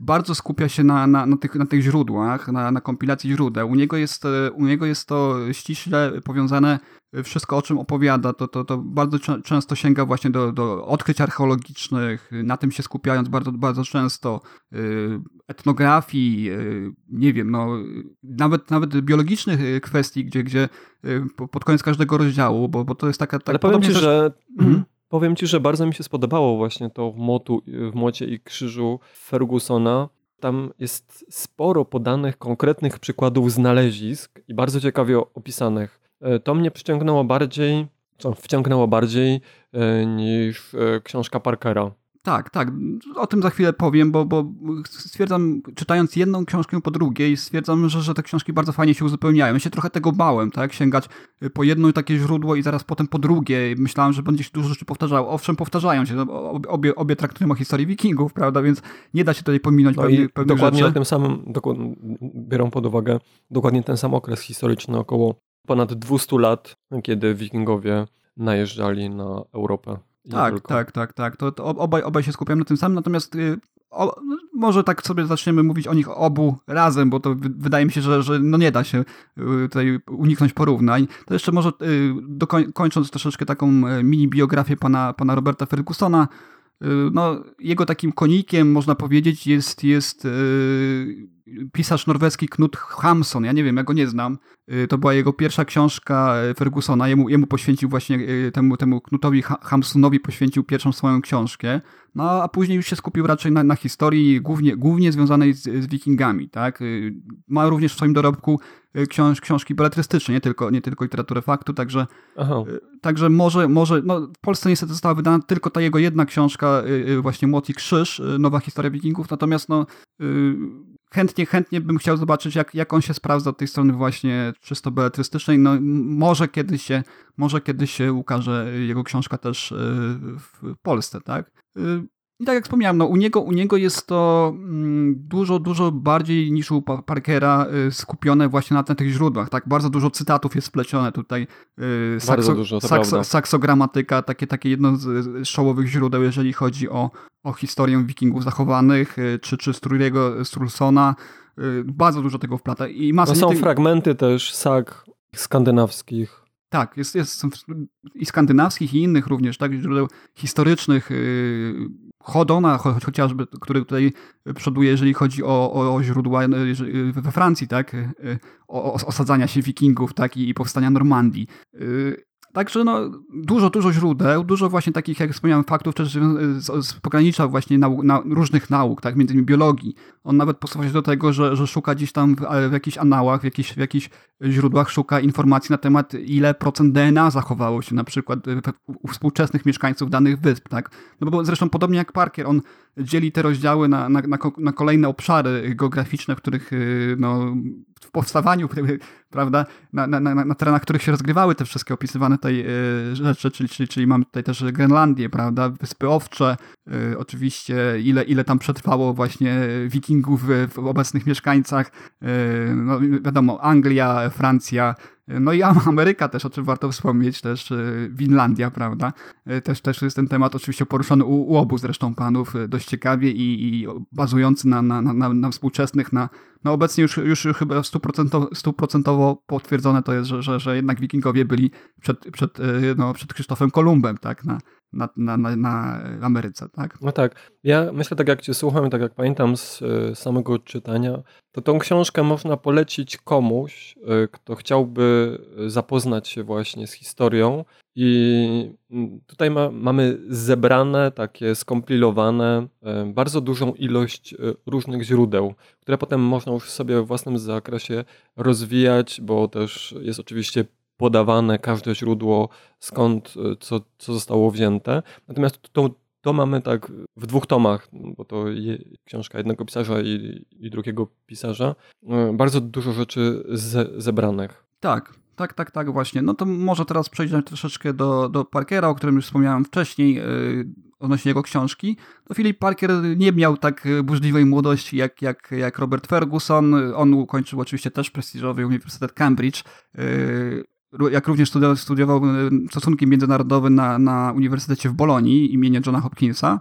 bardzo skupia się na, na, na, tych, na tych źródłach, na, na kompilacji źródeł. U niego, jest, u niego jest to ściśle powiązane wszystko, o czym opowiada, to, to, to bardzo często sięga właśnie do, do odkryć archeologicznych, na tym się skupiając bardzo, bardzo często, y, etnografii, y, nie wiem, no, nawet, nawet biologicznych y, kwestii, gdzie, gdzie pod koniec każdego rozdziału, bo, bo to jest taka... Tak Ale powiem ci, też... że... Mhm. Powiem ci, że bardzo mi się spodobało właśnie to w, motu, w mocie i krzyżu Fergusona, Tam jest sporo podanych konkretnych przykładów znalezisk i bardzo ciekawie opisanych. E, to mnie przyciągnęło bardziej, co wciągnęło bardziej e, niż e, książka Parkera. Tak, tak. O tym za chwilę powiem, bo, bo stwierdzam, czytając jedną książkę po drugiej, stwierdzam, że, że te książki bardzo fajnie się uzupełniają. Ja się trochę tego bałem, tak? Sięgać po jedno takie źródło i zaraz potem po drugie. Myślałem, że będzie się dużo rzeczy powtarzało. Owszem, powtarzają się. No, obie, obie traktują o historii wikingów, prawda? Więc nie da się tutaj pominąć no pewnych, pewnych dokładnie rzeczy. o tym samym, dokładnie, biorą pod uwagę dokładnie ten sam okres historyczny, około ponad 200 lat, kiedy wikingowie najeżdżali na Europę. Tak, tak, tak, tak. To, to obaj, obaj się skupiamy na tym samym, natomiast y, o, może tak sobie zaczniemy mówić o nich obu razem, bo to wydaje mi się, że, że no nie da się y, tutaj uniknąć porównań. To jeszcze może y, dokoń, kończąc troszeczkę taką mini biografię pana, pana Roberta Fergusona, no, jego takim konikiem, można powiedzieć, jest, jest pisarz norweski Knut Hamson. Ja nie wiem, ja go nie znam. Y, to była jego pierwsza książka y, Fergusona. Jemu, jemu poświęcił właśnie, y, temu, temu Knutowi Hamsunowi poświęcił pierwszą swoją książkę. No a później już się skupił raczej na, na historii głównie, głównie związanej z, z wikingami. Tak? Ma również w swoim dorobku książ, książki beletrystyczne, nie tylko, nie tylko literaturę faktu, także, także może, może no, w Polsce niestety została wydana tylko ta jego jedna książka, właśnie Młot i Krzyż, Nowa historia wikingów, natomiast no, chętnie, chętnie bym chciał zobaczyć, jak, jak on się sprawdza od tej strony właśnie czysto beletrystycznej. No, może kiedyś się, może kiedyś się ukaże jego książka też y, w Polsce, tak? Y, I tak jak wspomniałem, no, u, niego, u niego jest to mm, dużo, dużo bardziej niż u Parkera y, skupione właśnie na, na tych źródłach. Tak? Bardzo dużo cytatów jest splecione tutaj. Sakso, dużo, sakso, saksogramatyka, takie, takie jedno z czołowych źródeł, jeżeli chodzi o, o historię wikingów zachowanych, y, czy, czy Struriego Strulsona. Y, bardzo dużo tego wplata. I masa no są tych... fragmenty też sag skandynawskich. Tak, jest, jest i skandynawskich, i innych również, tak, źródeł historycznych. Y, Hodona chociażby, który tutaj przoduje, jeżeli chodzi o, o, o źródła we Francji, tak, o, osadzania się wikingów, tak, i, i powstania Normandii. Także no, dużo, dużo źródeł, dużo właśnie takich, jak wspomniałem, faktów też z, z pogranicza właśnie nau, na, różnych nauk, tak, między innymi biologii. On nawet posuwa się do tego, że, że szuka gdzieś tam w, w jakichś anałach, w jakichś, w jakichś źródłach, szuka informacji na temat, ile procent DNA zachowało się na przykład u współczesnych mieszkańców danych wysp, tak. No bo zresztą podobnie jak Parker, on dzieli te rozdziały na, na, na, na kolejne obszary geograficzne, w których y, no, w powstawaniu, prawda, na, na, na, na terenach, których się rozgrywały te wszystkie opisywane tutaj y, rzeczy, czyli, czyli, czyli mamy tutaj też Grenlandię, prawda, Wyspy Owcze, y, oczywiście ile, ile tam przetrwało właśnie wikingów w, obecnych mieszkańcach, no wiadomo, Anglia, Francja, no i Ameryka też, o czym warto wspomnieć, też Winlandia, prawda? Też, też jest ten temat oczywiście poruszony u, u obu zresztą panów dość ciekawie i, i bazujący na, na, na, na współczesnych, na, no obecnie już, już chyba stuprocentowo, stuprocentowo potwierdzone to jest, że, że, że jednak wikingowie byli przed, przed, no, przed Krzysztofem Kolumbem, tak? Na, na, na, na, na Ameryce, tak? No tak. Ja myślę, tak jak cię słucham, tak jak pamiętam z e, samego czytania, to tą książkę można polecić komuś, e, kto chciałby zapoznać się właśnie z historią i mm, tutaj ma, mamy zebrane, takie skompilowane, e, bardzo dużą ilość różnych źródeł, które potem można już sobie w własnym zakresie rozwijać, bo też jest oczywiście podawane każde źródło, skąd e, co, co zostało wzięte. Natomiast to, to mamy tak w dwóch tomach, bo to je, książka jednego pisarza i, i drugiego pisarza. E, bardzo dużo rzeczy ze, zebranych. Tak, tak, tak, tak, właśnie. No to może teraz przejdziemy troszeczkę do, do Parkera, o którym już wspomniałem wcześniej, yy, odnośnie jego książki. No Philip Parker nie miał tak burzliwej młodości jak, jak, jak Robert Ferguson. On ukończył oczywiście też prestiżowy Uniwersytet Cambridge. Yy, jak również studiował e, stosunki międzynarodowe na, na Uniwersytecie w Bolonii imienia Johna Hopkinsa.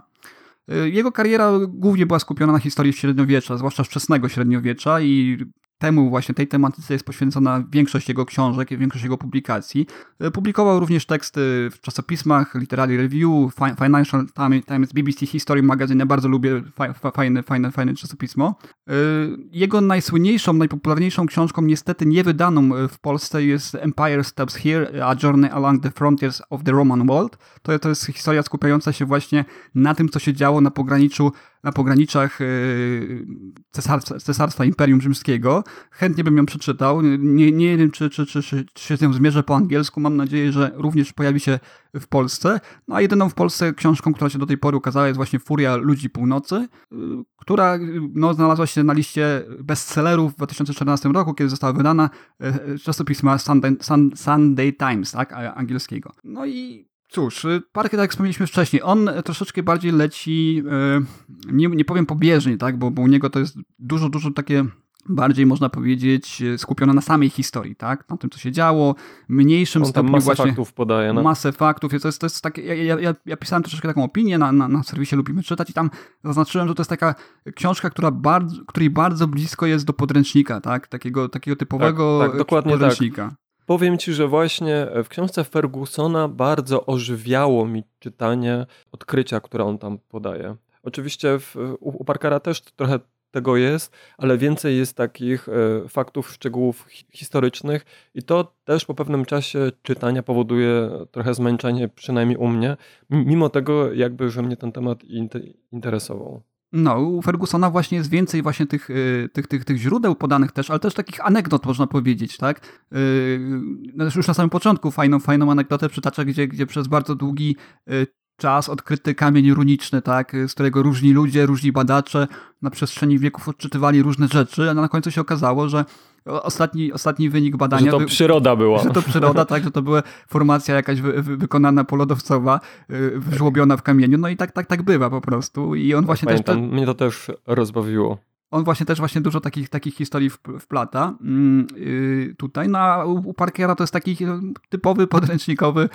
E, jego kariera głównie była skupiona na historii średniowiecza, zwłaszcza wczesnego średniowiecza i temu właśnie, tej tematyce jest poświęcona większość jego książek i większość jego publikacji. E, publikował również teksty w czasopismach, Literary Review, Financial Times, BBC History Magazine. Bardzo lubię fajne, fajne, fajne czasopismo. E, jego najsłynniejszą, najpopularniejszą książką, niestety niewydaną e, w Polsce jest Empire Steps Here, A Journey Along the Frontiers of the Roman World. To, to jest historia skupiająca się właśnie na tym, co się działo na pograniczu na pograniczach cesarstwa, cesarstwa Imperium Rzymskiego. Chętnie bym ją przeczytał. Nie, nie wiem, czy, czy, czy, czy się z nią zmierzę po angielsku. Mam nadzieję, że również pojawi się w Polsce. No a jedyną w Polsce książką, która się do tej pory ukazała jest właśnie Furia Ludzi Północy, która no, znalazła się na liście bestsellerów w 2014 roku, kiedy została wydana czasopisma Sunday, Sunday Times, tak, angielskiego. No i Cóż, y, Parker, tak jak wspomnieliśmy wcześniej, on troszeczkę bardziej leci, y, nie, nie powiem pobieżnie, tak, bo, bo u niego to jest dużo, dużo takie bardziej można powiedzieć y, skupione na samej historii, tak? Na tym, co się działo, mniejszym On stopniu masę właśnie... faktów podaje. No. Masę faktów. To jest, to jest takie, ja, ja, ja pisałem troszeczkę taką opinię na, na, na serwisie Lubimy Czytać i tam zaznaczyłem, że to jest taka książka, która bardzo, której bardzo blisko jest do podręcznika, tak? Takiego, takiego typowego tak, tak, dokładnie podręcznika. Tak. Powiem ci, że właśnie w książce Fergusona bardzo ożywiało mi czytanie odkrycia, które on tam podaje. Oczywiście w, u, u Parkera też trochę tego jest, ale więcej jest takich e, faktów, szczegółów historycznych i to też po pewnym czasie czytania powoduje trochę zmęczenie, przynajmniej u mnie, mimo tego jakby, że mnie ten temat interesował. No, u Fergusona właśnie jest więcej właśnie tych, tych, tych, tych źródeł podanych też, ale też takich anegdot można powiedzieć, tak? No już na samym początku fajną, fajną anegdotę przytacza, gdzie, gdzie przez bardzo długi czas odkryty kamień runiczny, tak, z którego różni ludzie, różni badacze na przestrzeni wieków odczytywali różne rzeczy, a na końcu się okazało, że ostatni, ostatni wynik badania... Że to przyroda była. Że to przyroda, tak, że to była formacja jakaś wy, wy, wykonana polodowcowa, yy, wyżłobiona w kamieniu, no i tak, tak, tak bywa po prostu. I on właśnie Pamiętam, też... Mnie to też rozbawiło on właśnie też właśnie dużo takich, takich historii wplata yy, tutaj. No a u Parkera to jest taki typowy, podręcznikowy,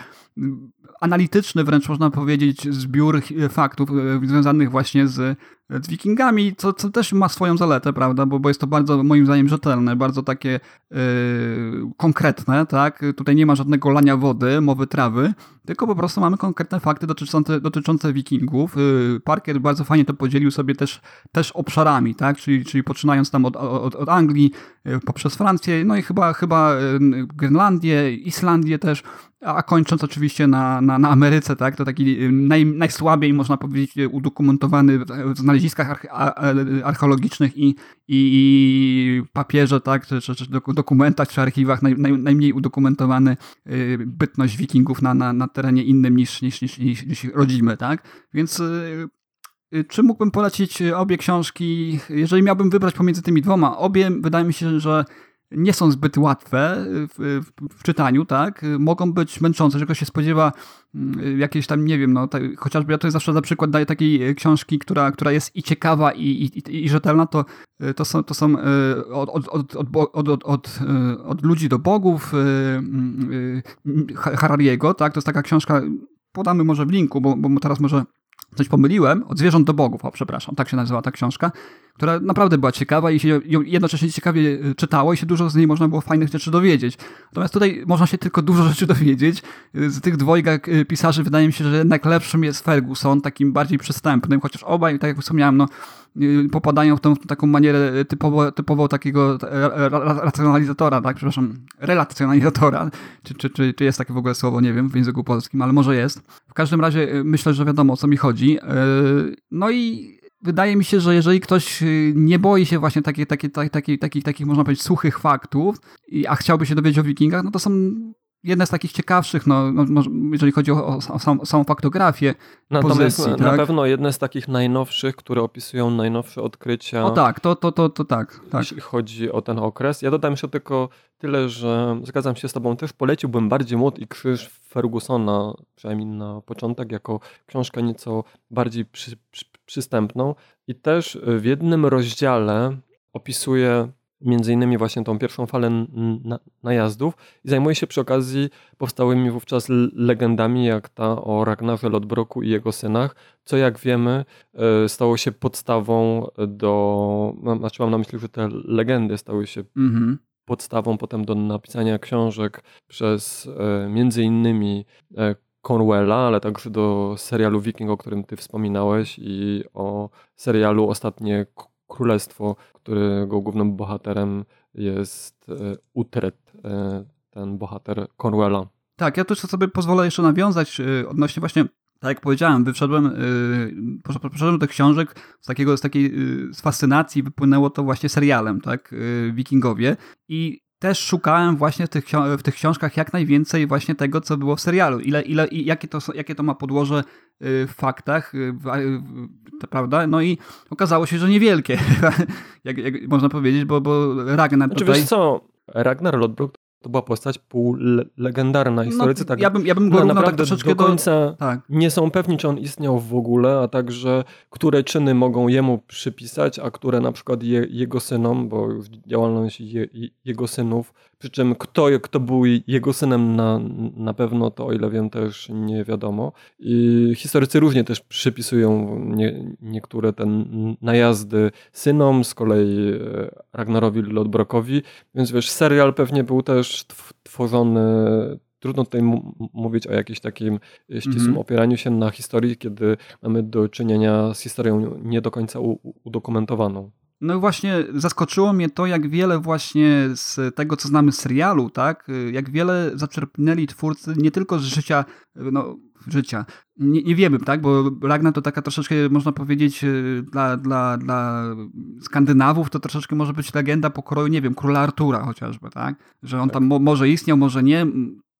analityczny wręcz można powiedzieć zbiór faktów yy, związanych właśnie z z wikingami, co, co też ma swoją zaletę, prawda, bo, bo jest to bardzo moim zdaniem rzetelne, bardzo takie yy, konkretne, tak, tutaj nie ma żadnego lania wody, mowy trawy, tylko po prostu mamy konkretne fakty dotyczące, dotyczące wikingów. Yy, Parker bardzo fajnie to podzielił sobie też, też obszarami, tak, czyli, czyli poczynając tam od, od, od Anglii, yy, poprzez Francję, no i chyba, chyba yy, Grenlandię, Islandię też, a kończąc oczywiście na, na, na Ameryce, tak, to taki y, naj, najsłabiej, można powiedzieć, udokumentowany w znaleziskach archeologicznych i, i, i papierze, tak, czy, czy, czy dokumentach, czy archiwach naj, naj, najmniej udokumentowany y, bytność wikingów na, na, na terenie innym niż, niż, niż, niż, niż rodzimy, tak, więc y, czy mógłbym polecić obie książki? Jeżeli miałbym wybrać pomiędzy tymi dwoma, obie wydaje mi się, że nie są zbyt łatwe w, w, w, czytaniu, tak? Mogą być męczące, że ktoś się spodziewa mm, jakieś tam, nie wiem, no, tak, chociażby ja to zawsze za przykład daję takiej książki, która, która jest i ciekawa, i, i, i rzetelna, to, to są, to są od, od, od, od, od ludzi do bogów Harariego, tak? To jest taka książka, podamy może w linku, bo, bo teraz może coś pomyliłem, od zwierząt do bogów, o przepraszam, tak się nazywa ta książka, która naprawdę była ciekawa i się ją jednocześnie ciekawie y, czytało i się dużo z niej można było fajnych rzeczy dowiedzieć. Natomiast tutaj można się tylko dużo rzeczy dowiedzieć. Z tych dwojga y, pisarzy wydaje mi się, że jednak lepszym jest Ferguson, takim bardziej przystępnym, chociaż obaj, tak jak wspomniałem, no, popadają w tą taką manierę typowo, typowo takiego racjonalizatora, tak, przepraszam, relacjonalizatora, czy, czy, czy, czy jest takie w ogóle słowo, nie wiem, w języku polskim, ale może jest. W każdym razie myślę, że wiadomo o co mi chodzi. No i wydaje mi się, że jeżeli ktoś y, nie boi się właśnie takich, takich, takich, takich, takich można powiedzieć, suchych faktów, a chciałby się dowiedzieć o wikingach, no to są jedne z takich ciekawszych, no, no jeżeli chodzi o, o samą, samą faktografię Natomiast pozycji, na tak? pewno jedne z takich najnowszych, które opisują najnowsze odkrycia. O tak, to, to, to, to tak, tak. Jeśli chodzi o ten okres. Ja dodam jeszcze tylko tyle, że zgadzam się z tobą, też poleciłbym bardziej Młot i Krzyż Fergusona, przynajmniej na początek, jako książkę nieco bardziej przy, przy, przystępną. I też w jednym rozdziale opisuje między innymi właśnie tą pierwszą falę najazdów i zajmuje się przy okazji powstałymi wówczas legendami, jak ta o Ragnarze Lodbroku i jego synach, co jak wiemy e, stało się podstawą do, znaczy mam na myśli, że te legendy stały się mhm. podstawą potem do napisania książek przez e, między innymi e, Cornwella, ale także do serialu Viking, o którym ty wspominałeś i o serialu Ostatnie Królestwo, którego głównym bohaterem jest e, Utrecht, e, ten bohater Cornwella. Tak, ja też sobie pozwolę jeszcze nawiązać e, odnośnie właśnie tak jak powiedziałem, wyszedłem, yy, poszedłem do książek z, takiego, z takiej z fascynacji, wypłynęło to właśnie serialem, tak, Wikingowie i też szukałem właśnie w tych, w tych książkach jak najwięcej właśnie tego, co było w serialu. Ile, ile, i jakie, to, jakie to ma podłoże y, w faktach, y, to prawda? No i okazało się, że niewielkie, jak, jak można powiedzieć, bo, bo Ragnar znaczy, tutaj... Wiesz co, Ragnar Lodbrok to była postać półlegendarna. Historycy no, tak ja bym, ja bym go no, tak naprawdę troszeczkę do końca do... tak. nie są pewni, czy on istniał w ogóle, a także które czyny mogą jemu przypisać, a które na przykład je, jego synom, bo działalność je, jego synów, przy czym kto, kto był jego synem na, na pewno, to o ile wiem też nie wiadomo. I historycy różnie też przypisują nie, niektóre te najazdy synom, z kolei e, Ragnarowi Lodbrokowi, więc wiesz, serial pewnie był też tworzony trudno tutaj mówić o jakimś takim ścisłym mm -hmm. opieraniu się na historii, kiedy mamy do czynienia z historią nie do końca udokumentowaną. No właśnie zaskoczyło mnie to, jak wiele właśnie z tego, co znamy z serialu, tak, jak wiele zaczerpnęli twórcy nie tylko z życia, no, życia. Nie, nie wiemy, tak, bo Ragnar to taka troszeczkę, można powiedzieć, dla, dla, dla Skandynawów to troszeczkę może być legenda pokroju, nie wiem, króla Artura chociażby, tak, że on tam mo może istniał, może nie,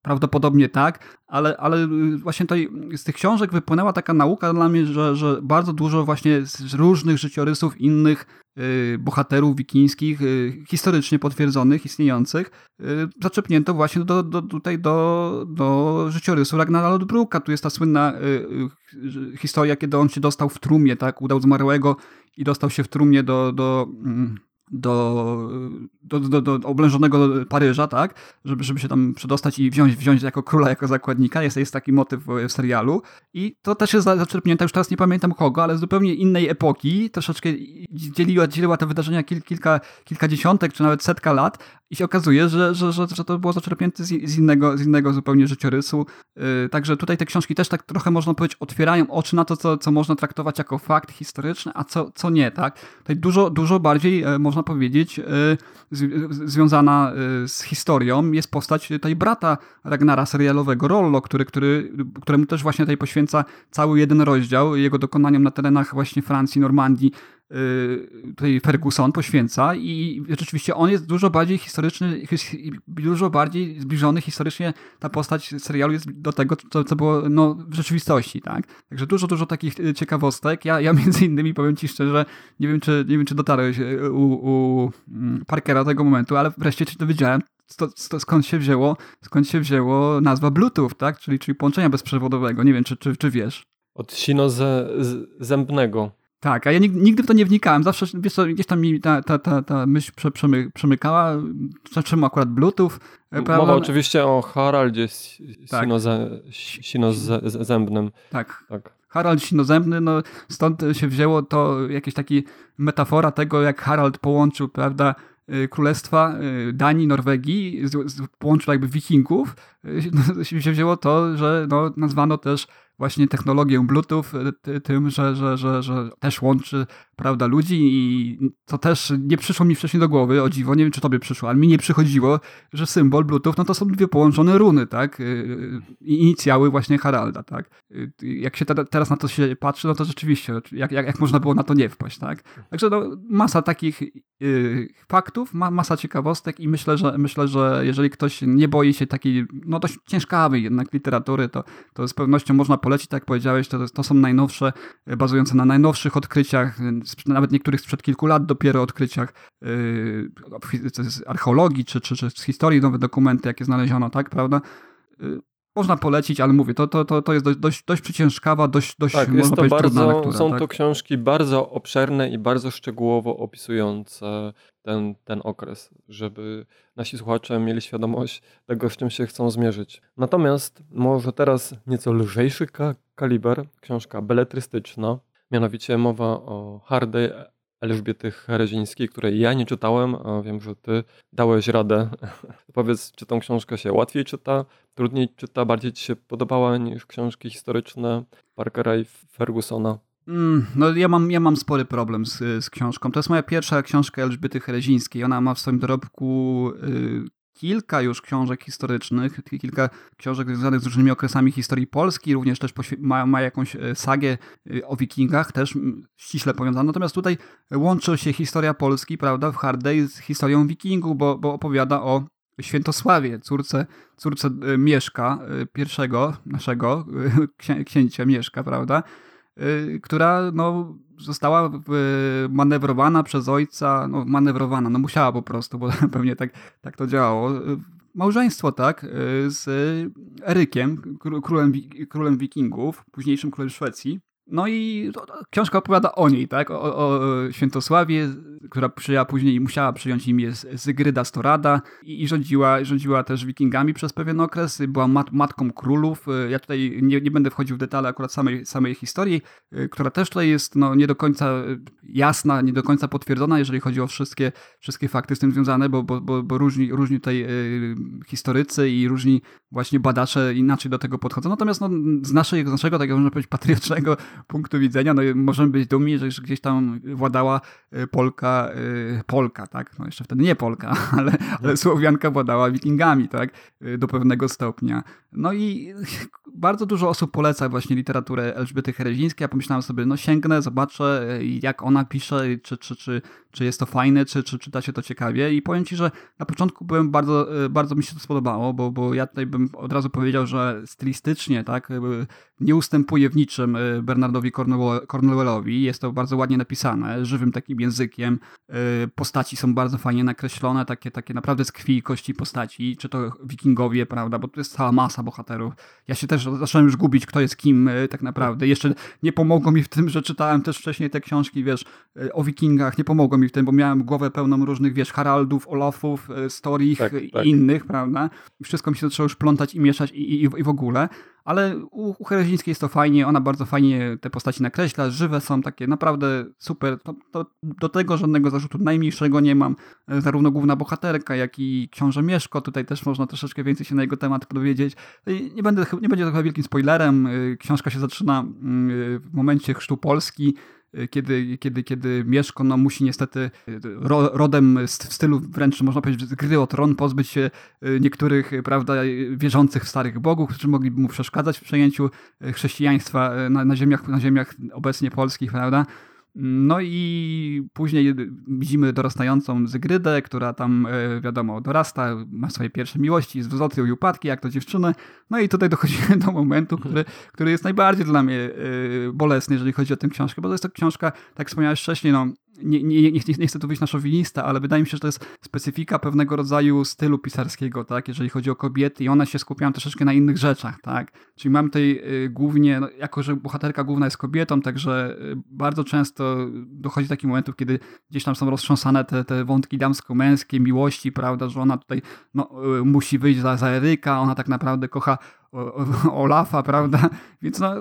Prawdopodobnie tak, ale, ale właśnie tutaj z tych książek wypłynęła taka nauka dla mnie, że, że bardzo dużo właśnie z różnych życiorysów innych y, bohaterów wikińskich, y, historycznie potwierdzonych, istniejących, y, zaczepnięto właśnie do, do, tutaj do, do życiorysu Ragnara Lodbruka. Tu jest ta słynna historia, kiedy on się dostał w trumnie, tak, udał zmarłego i dostał się w trumnie do, do mm, do, do, do, do oblężonego Paryża, tak, żeby, żeby się tam przedostać i wziąć, wziąć jako króla, jako zakładnika. Jest, jest taki motyw w serialu. I to też jest zaczerpnięte, już teraz nie pamiętam kogo, ale z zupełnie innej epoki, troszeczkę dzieliła, dzieliła te wydarzenia kil, kilka, kilkadziesiątek, czy nawet setka lat i się okazuje, że, że, że, że to było zaczerpnięte z, innego, z innego zupełnie życiorysu. Yy, także tutaj te książki też tak trochę można powiedzieć otwierają oczy na to, co, co można traktować jako fakt historyczny, a co, co nie, tak. Tutaj dużo, dużo bardziej yy, można powiedzieć yy, związana z historią jest postać tej brata Ragnara serialowego, Rollo, który, który, któremu też właśnie tutaj poświęca cały jeden rozdział jego dokonaniom na terenach właśnie Francji, Normandii, Y, tutaj Ferguson poświęca i rzeczywiście on jest dużo bardziej historyczny, dużo bardziej zbliżony historycznie ta postać serialu jest do tego, co, co było no, w rzeczywistości, tak? Także dużo, dużo takich y, ciekawostek. Ja, ja między innymi powiem ci szczerze, nie wiem, czy, nie wiem, czy dotarłeś y, u, u mm, Parkera tego momentu, ale wreszcie się dowiedziałem, to, to skąd się wzięło, skąd się wzięło nazwa Bluetooth, tak? Czyli, czyli połączenia bezprzewodowego. Nie wiem, czy, czy, czy wiesz. Od sino zębnego. Tak, a ja nigdy w to nie wnikałem. Zawsze wiesz co, gdzieś tam mi ta, ta, ta, ta myśl przemy, przemykała. Czemu akurat Bluetooth? E, prawda? Mowa oczywiście o Haraldzie tak. sinozębnym. Tak. tak. Harald sinozębny, no stąd się wzięło to jakieś taki metafora tego, jak Harald połączył, prawda, y, królestwa y, Danii, Norwegii, połączył jakby wikingów, no, się wzięło to, że no, nazwano też właśnie technologię Bluetooth tym, że, że, że, że też łączy prawda, ludzi i to też nie przyszło mi wcześniej do głowy, o dziwo, nie wiem czy tobie przyszło, ale mi nie przychodziło, że symbol Bluetooth, no to są dwie połączone runy, tak, y, y, i inicjały właśnie Haralda, tak. Y, jak się te, teraz na to się patrzy, no to rzeczywiście, jak, jak, jak można było na to nie wpaść, tak. Także no, masa takich faktów, ma, masa ciekawostek i myślę, że myślę, że jeżeli ktoś nie boi się takiej, no dość ciężkawej jednak literatury, to, to z pewnością można polecić, tak jak powiedziałeś, to, to są najnowsze, bazujące na najnowszych odkryciach, nawet niektórych sprzed kilku lat dopiero odkryciach yy, z archeologii czy, czy, czy z historii, nowe dokumenty, jakie znaleziono, tak, prawda? Można polecić, ale mówię, to, to, to, to jest dość, dość, dość przyciężkawa, dość, dość tak, jest to bardzo, lektura, Są tak? to książki bardzo obszerne i bardzo szczegółowo opisujące ten, ten okres, żeby nasi słuchacze mieli świadomość tego, z czym się chcą zmierzyć. Natomiast może teraz nieco lżejszy ka kaliber, książka beletrystyczna, Mianowicie mowa o Hardej Elżbiety Herezińskiej, której ja nie czytałem, a wiem, że ty dałeś radę. Powiedz, czy tą książkę się łatwiej czyta, trudniej czyta, bardziej ci się podobała niż książki historyczne Parkera i Fergusona? Mm, no ja mam, ja mam spory problem z, z książką. To jest moja pierwsza książka Elżbiety Herezińskiej. Ona ma w swoim dorobku y, kilka już książek historycznych, kilka książek związanych z różnymi okresami historii Polski, również też ma, ma jakąś e, sagę e, o wikingach, też ściśle powiązaną. Natomiast tutaj łączy się historia Polski, prawda, w Hard Day z historią wikingów, bo, bo opowiada o Świętosławie, córce, córce e, Mieszka, pierwszego naszego księcia Mieszka, prawda, która no, została manewrowana przez ojca, no manewrowana, no musiała po prostu, bo pewnie tak, tak to działało. Małżeństwo, tak, z Erykiem, królem, królem wikingów, późniejszym królem Szwecji. No i książka opowiada o niej, tak? O, o Świętosławie, która przyjęła później musiała przyjąć imię Zygryda Storada i, i rządziła, rządziła też wikingami przez pewien okres. Była mat, matką królów. Ja tutaj nie, nie będę wchodził w detale akurat samej, samej historii, która też tutaj jest no, nie do końca jasna, nie do końca potwierdzona, jeżeli chodzi o wszystkie, wszystkie fakty z tym związane, bo, bo, bo, bo różni, różni tutaj y, historycy i różni właśnie badacze inaczej do tego podchodzą. Natomiast no, z, naszej, z naszego, tak można powiedzieć, patriotycznego punktu widzenia, no możemy być dumni, że gdzieś tam władała y, Polka, y, Polka, tak? No jeszcze wtedy nie Polka, ale, ale Słowianka władała wikingami, tak? Y, do pewnego stopnia. No i bardzo dużo osób poleca właśnie literaturę Elżbiety Herezińskiej. Ja pomyślałem sobie, no sięgnę, zobaczę jak ona pisze, czy, czy, czy, czy jest to fajne, czy, czy czyta się to ciekawie. I powiem Ci, że na początku byłem bardzo, bardzo mi się to spodobało, bo, bo ja tutaj bym od razu powiedział, że stylistycznie, tak, nie ustępuje w niczym Bernardowi Cornwellowi. Jest to bardzo ładnie napisane, żywym takim językiem. Postaci są bardzo fajnie nakreślone, takie, takie naprawdę z krwi i kości postaci, czy to wikingowie, prawda, bo tu jest cała masa bohaterów. Ja się też zacząłem już gubić, kto jest kim tak naprawdę. Jeszcze nie pomogło mi w tym, że czytałem też wcześniej te książki, wiesz, o wikingach, nie pomogło mi w tym, bo miałem głowę pełną różnych, wiesz, Haraldów, Olafów, Storich tak, tak. i innych, prawda. Wszystko mi się zaczęło już plątać i mieszać i, i, i w ogóle. Ale u, u jest to fajnie, ona bardzo fajnie te postaci nakreśla, żywe są, takie naprawdę super. To, to, do tego żadnego zarzutu najmniejszego nie mam. E, zarówno główna bohaterka, jak i książę Mieszko, tutaj też można troszeczkę więcej się na jego temat dowiedzieć. Nie, będę, nie będzie to chyba wielkim spoilerem. E, książka się zaczyna mm, w momencie chrztu Polski kiedy, kiedy, kiedy Mieszko no, musi niestety ro, rodem w stylu wręcz można powiedzieć gry o tron pozbyć się y, niektórych prawda, wierzących w starych bogów, którzy mogliby mu przeszkadzać w przejęciu chrześcijaństwa na, na, ziemiach, na ziemiach obecnie polskich, prawda? No i później widzimy dorastającą Zygrydę, która tam, e, wiadomo, dorasta, ma swoje pierwsze miłości, wzloty i upadki, jak to dziewczyny. No i tutaj dochodzimy do momentu, który, który jest najbardziej dla mnie e, bolesny, jeżeli chodzi o tę książkę, bo to jest to książka, tak wspomniałeś wcześniej, no, nie, nie, nie, nie chcę tu wyjść na szowinista, ale wydaje mi się, że to jest specyfika pewnego rodzaju stylu pisarskiego, tak, jeżeli chodzi o kobiety i one się skupiają troszeczkę na innych rzeczach, tak. Czyli mam tutaj y, głównie, no, jako że bohaterka główna jest kobietą, także y, bardzo często dochodzi do takich momentów, kiedy gdzieś tam są roztrząsane te, te wątki damsko-męskie, miłości, prawda, że ona tutaj no, y, musi wyjść za, za Eryka, ona tak naprawdę kocha Olafa, prawda? Więc no,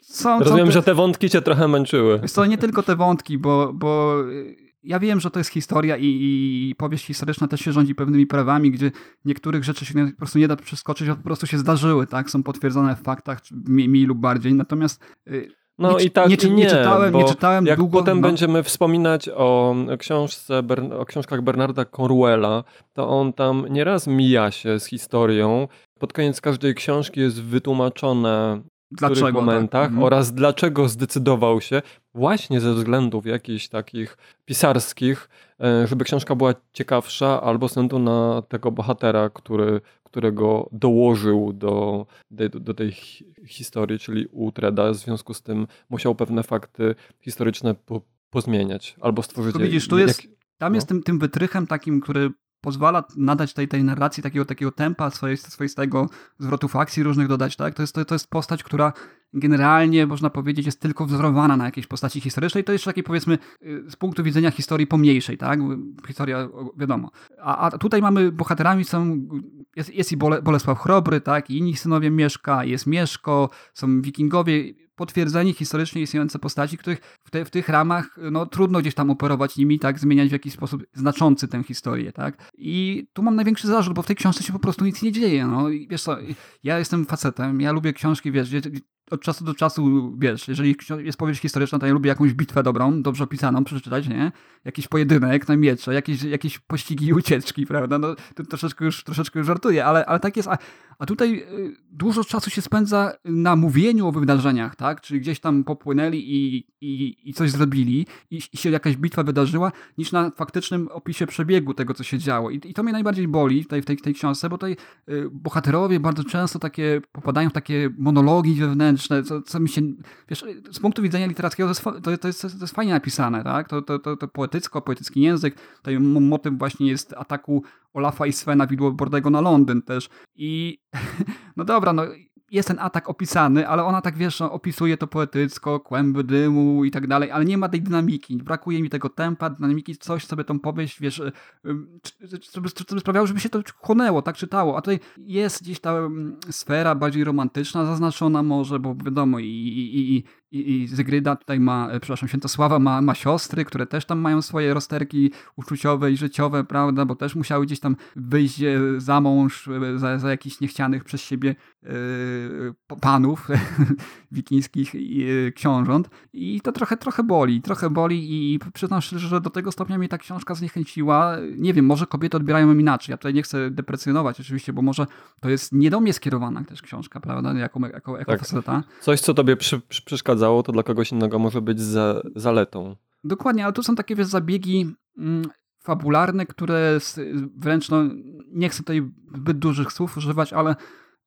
są, Rozumiem, te... że te wątki cię trochę męczyły. To nie tylko te wątki, bo, bo ja wiem, że to jest historia i, i powieść historyczna też się rządzi pewnymi prawami, gdzie niektórych rzeczy się po prostu nie da przeskoczyć, a po prostu się zdarzyły, tak? Są potwierdzone w faktach, mniej lub bardziej. Natomiast y, no nie, i tak nie, nie, nie czytałem, nie czytałem jak długo. potem no. będziemy wspominać o książce, o książkach Bernarda Corwella, to on tam nieraz mija się z historią. Pod koniec każdej książki jest wytłumaczone w dlaczego, których momentach tak? oraz dlaczego zdecydował się właśnie ze względów jakichś takich pisarskich, e, żeby książka była ciekawsza albo ze względu na tego bohatera, który, którego dołożył do, do, do tej historii, czyli Utreda. W związku z tym musiał pewne fakty historyczne po, pozmieniać albo stworzyć... Widzisz, tu jest, tam no? jest tym, tym wytrychem takim, który pozwala nadać tej, tej narracji takiego, takiego tempa, swoistego zwrotów akcji różnych dodać, tak? To jest, to, to jest postać, która generalnie, można powiedzieć, jest tylko wzorowana na jakiejś postaci historycznej. To jest takiej, powiedzmy, y, z punktu widzenia historii pomniejszej, tak? Historia, wiadomo. A, a tutaj mamy, bohaterami są, jest, jest i Bolesław Chrobry, tak? I inni synowie Mieszka, jest Mieszko, są wikingowie, potwierdzeni historycznie istniejące postaci, których w, te, w, tych ramach no, trudno gdzieś tam operować nimi, tak, zmieniać w jakiś sposób znaczący tę historię, tak. I tu mam największy zarzut, bo w tej książce się po prostu nic nie dzieje, no. I wiesz co, ja jestem facetem, ja lubię książki, wiesz, gdzie od czasu do czasu, wiesz, jeżeli jest powieść historyczna, to ja lubię jakąś bitwę dobrą, dobrze opisaną, przeczytać, nie? Jakiś pojedynek na miecze, jakieś, jakieś pościgi i ucieczki, prawda? No, to troszeczkę już, troszeczkę już żartuję, ale, ale tak jest. A, a tutaj y, dużo czasu się spędza na mówieniu o wydarzeniach, tak? Czyli gdzieś tam popłynęli i, i, i coś zrobili i, i się jakaś bitwa wydarzyła, niż na faktycznym opisie przebiegu tego, co się działo. I, i to mnie najbardziej boli tutaj w tej, tej książce, bo tutaj y, bohaterowie bardzo często takie popadają w takie monologi wewnętrzne, co, co mi się, wiesz, z punktu widzenia literackiego to, to jest, to jest fajnie napisane, tak? To, to, to, to poetycko, poetycki język. Tutaj motyw właśnie jest ataku Olafa i Svena Widłobordego na Londyn też. I no dobra, no jest ten atak opisany, ale ona tak, wiesz, no, opisuje to poetycko, kłęby dymu i tak dalej, ale nie ma tej dynamiki. Brakuje mi tego tempa, dynamiki, coś sobie tą powieść, wiesz, żeby, żeby sprawiało, żeby się to chłonęło, tak czytało. A tutaj jest gdzieś ta sfera bardziej romantyczna zaznaczona może, bo wiadomo, i, i, i, i, i Zygryda tutaj ma, e, przepraszam, Świętosława ma, ma siostry, które też tam mają swoje rozterki uczuciowe i życiowe, prawda, bo też musiały gdzieś tam wyjść e, za mąż, e, za, za jakichś niechcianych przez siebie yy, panów wikińskich yy, książąt i to trochę, trochę boli, trochę boli i przyznam szczerze, że do tego stopnia mnie ta książka zniechęciła. Nie wiem, może kobiety odbierają ją inaczej, ja tutaj nie chcę deprecjonować oczywiście, bo może to jest nie do mnie skierowana też książka, prawda, jako, jako, jako tak. faceta. Coś, co tobie przy, przy, przeszkadza przeszkadzało, to dla kogoś innego może być za, zaletą. Dokładnie, ale tu są takie wiesz, zabiegi mm, fabularne, które wręcz, no, nie chcę tutaj zbyt dużych słów używać, ale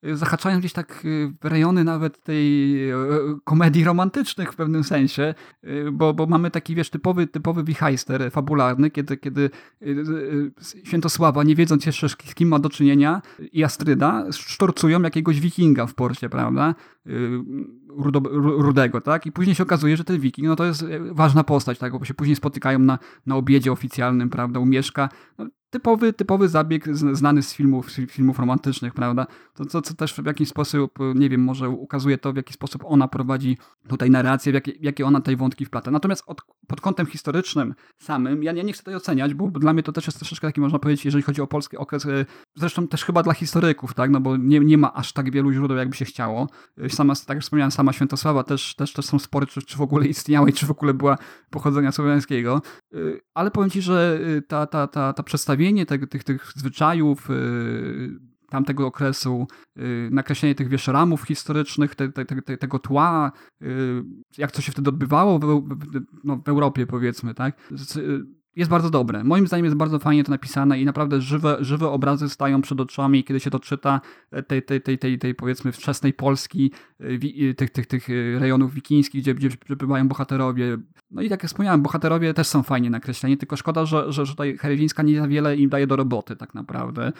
zahaczają gdzieś tak y, rejony nawet tej y, komedii romantycznych w pewnym sensie, y, bo, bo mamy taki, wiesz, typowy, typowy wichajster fabularny, kiedy, kiedy Świętosława, nie wiedząc jeszcze z kim ma do czynienia, i Astryda sztorcują jakiegoś wikinga w porcie, prawda? Rudo, rudego, tak? I później się okazuje, że ten wiking, no to jest ważna postać, tak? Bo się później spotykają na, na obiedzie oficjalnym, prawda? U Mieszka. No, typowy, typowy zabieg znany z filmów, filmów romantycznych, prawda? To, to, co też w jakiś sposób, nie wiem, może ukazuje to, w jaki sposób ona prowadzi tutaj narrację, w jakie, jakie ona tej wątki wplata. Natomiast od, pod kątem historycznym samym, ja, ja nie chcę tutaj oceniać, bo dla mnie to też jest troszeczkę taki, można powiedzieć, jeżeli chodzi o polski okres, e, zresztą też chyba dla historyków, tak? No bo nie, nie ma aż tak wielu źródeł, jakby się chciało. E, sama, tak jak wspomniałem, sama Świętosława też, też, też są spory, czy, czy w ogóle istniała i czy w ogóle była pochodzenia słowiańskiego. E, ale powiem ci, że ta, ta, ta, ta przedstawienie przedstawienie tych, tych, zwyczajów y, tamtego okresu, y, nakreślenie tych wiesz, ramów historycznych, te, te, te, tego tła, y, jak to się wtedy odbywało w, no, w Europie powiedzmy, tak? Jest bardzo dobre. Moim zdaniem jest bardzo fajnie to napisane i naprawdę żywe, żywe obrazy stają przed oczami, kiedy się to czyta tej, tej, tej, tej, tej powiedzmy wczesnej Polski, tych, tych, tych rejonów wikińskich, gdzie, gdzie przebywają bohaterowie. No i tak jak wspomniałem, bohaterowie też są fajnie nakreśleni, tylko szkoda, że, że, tutaj Herewińska nie za wiele im daje do roboty tak naprawdę.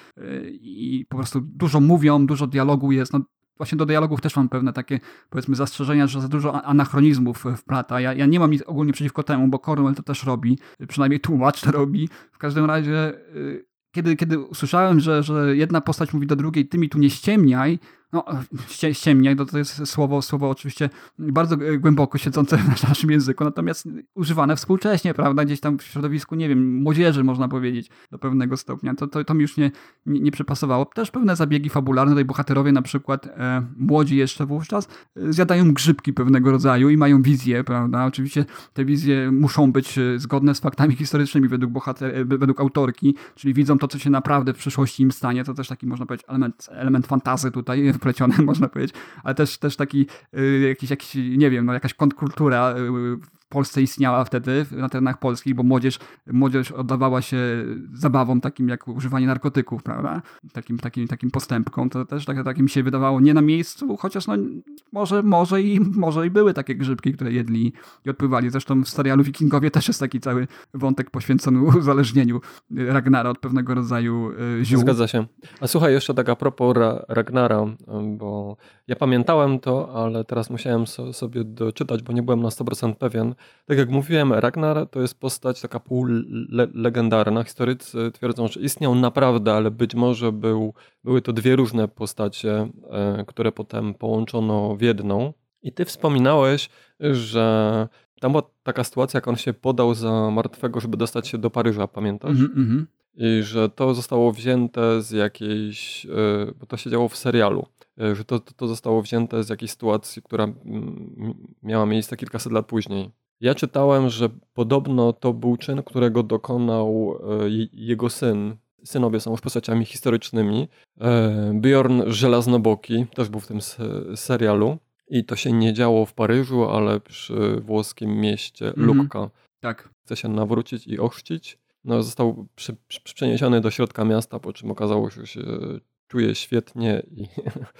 I po prostu dużo mówią, dużo dialogu jest. No, właśnie do dialogów też mam pewne takie, powiedzmy, zastrzeżenia, że za dużo anachronizmów wplata. Ja, ja nie mam nic ogólnie przeciwko temu, bo Cornwell to też robi, przynajmniej tłumacz to robi. W każdym razie, y, kiedy, kiedy usłyszałem, że, że jedna postać mówi do drugiej, ty mi tu nie ściemniaj, no, ściemniaj, to, to jest słowo, słowo oczywiście bardzo głęboko siedzące w naszym języku, natomiast używane współcześnie, prawda, gdzieś tam w środowisku, nie wiem, młodzieży można powiedzieć do pewnego stopnia, to, to, to mi już nie, nie, nie przypasowało. Też pewne zabiegi fabularne, tutaj bohaterowie na przykład e, młodzi jeszcze wówczas e, zjadają grzybki pewnego rodzaju i mają wizje, prawda, oczywiście te wizje muszą być e, zgodne z faktami historycznymi według, bohater, e, według autorki, czyli widzą to, co się naprawdę w przyszłości im stanie, to też taki można powiedzieć element, element fantazy tutaj wplecione, można powiedzieć, ale też, też taki y, jakiś, jakiś, nie wiem, no jakaś kontrkultura y, Polsce istniała wtedy na terenach polskich, bo młodzież, młodzież oddawała się zabawom takim jak używanie narkotyków, prawda? Takim, takim, takim postępkom. To też tak, tak mi się wydawało nie na miejscu, chociaż no, może, może, i, może i były takie grzybki, które jedli i odpływali. Zresztą w serialu Wikingowie też jest taki cały wątek poświęcony uzależnieniu Ragnara od pewnego rodzaju y, ziół. Zgadza się. A słuchaj, jeszcze tak a propos Ragnara, bo ja pamiętałem to, ale teraz musiałem so, sobie doczytać, bo nie byłem na 100% pewien tak jak mówiłem, Ragnar to jest postać taka półlegendarna. Historycy twierdzą, że istniał naprawdę, ale być może był, były to dwie różne postacie, e, które potem połączono w jedną. I ty wspominałeś, że tam była taka sytuacja, jak on się podał za martwego, żeby dostać się do Paryża, pamiętasz? Mm -hmm. I że to zostało wzięte z jakiejś, e, bo to się działo w serialu e, że to, to zostało wzięte z jakiejś sytuacji, która miała miejsce kilkaset lat później. Ja czytałem, że podobno to był czyn, którego dokonał jego syn. Synowie są już postaciami historycznymi. E, Bjorn Żelaznoboki też był w tym serialu. I to się nie działo w Paryżu, ale przy włoskim mieście mhm. Lucca. Tak. Chce się nawrócić i ochrzcić. No, został przy, przy, przeniesiony do środka miasta, po czym okazało się, że czuje świetnie i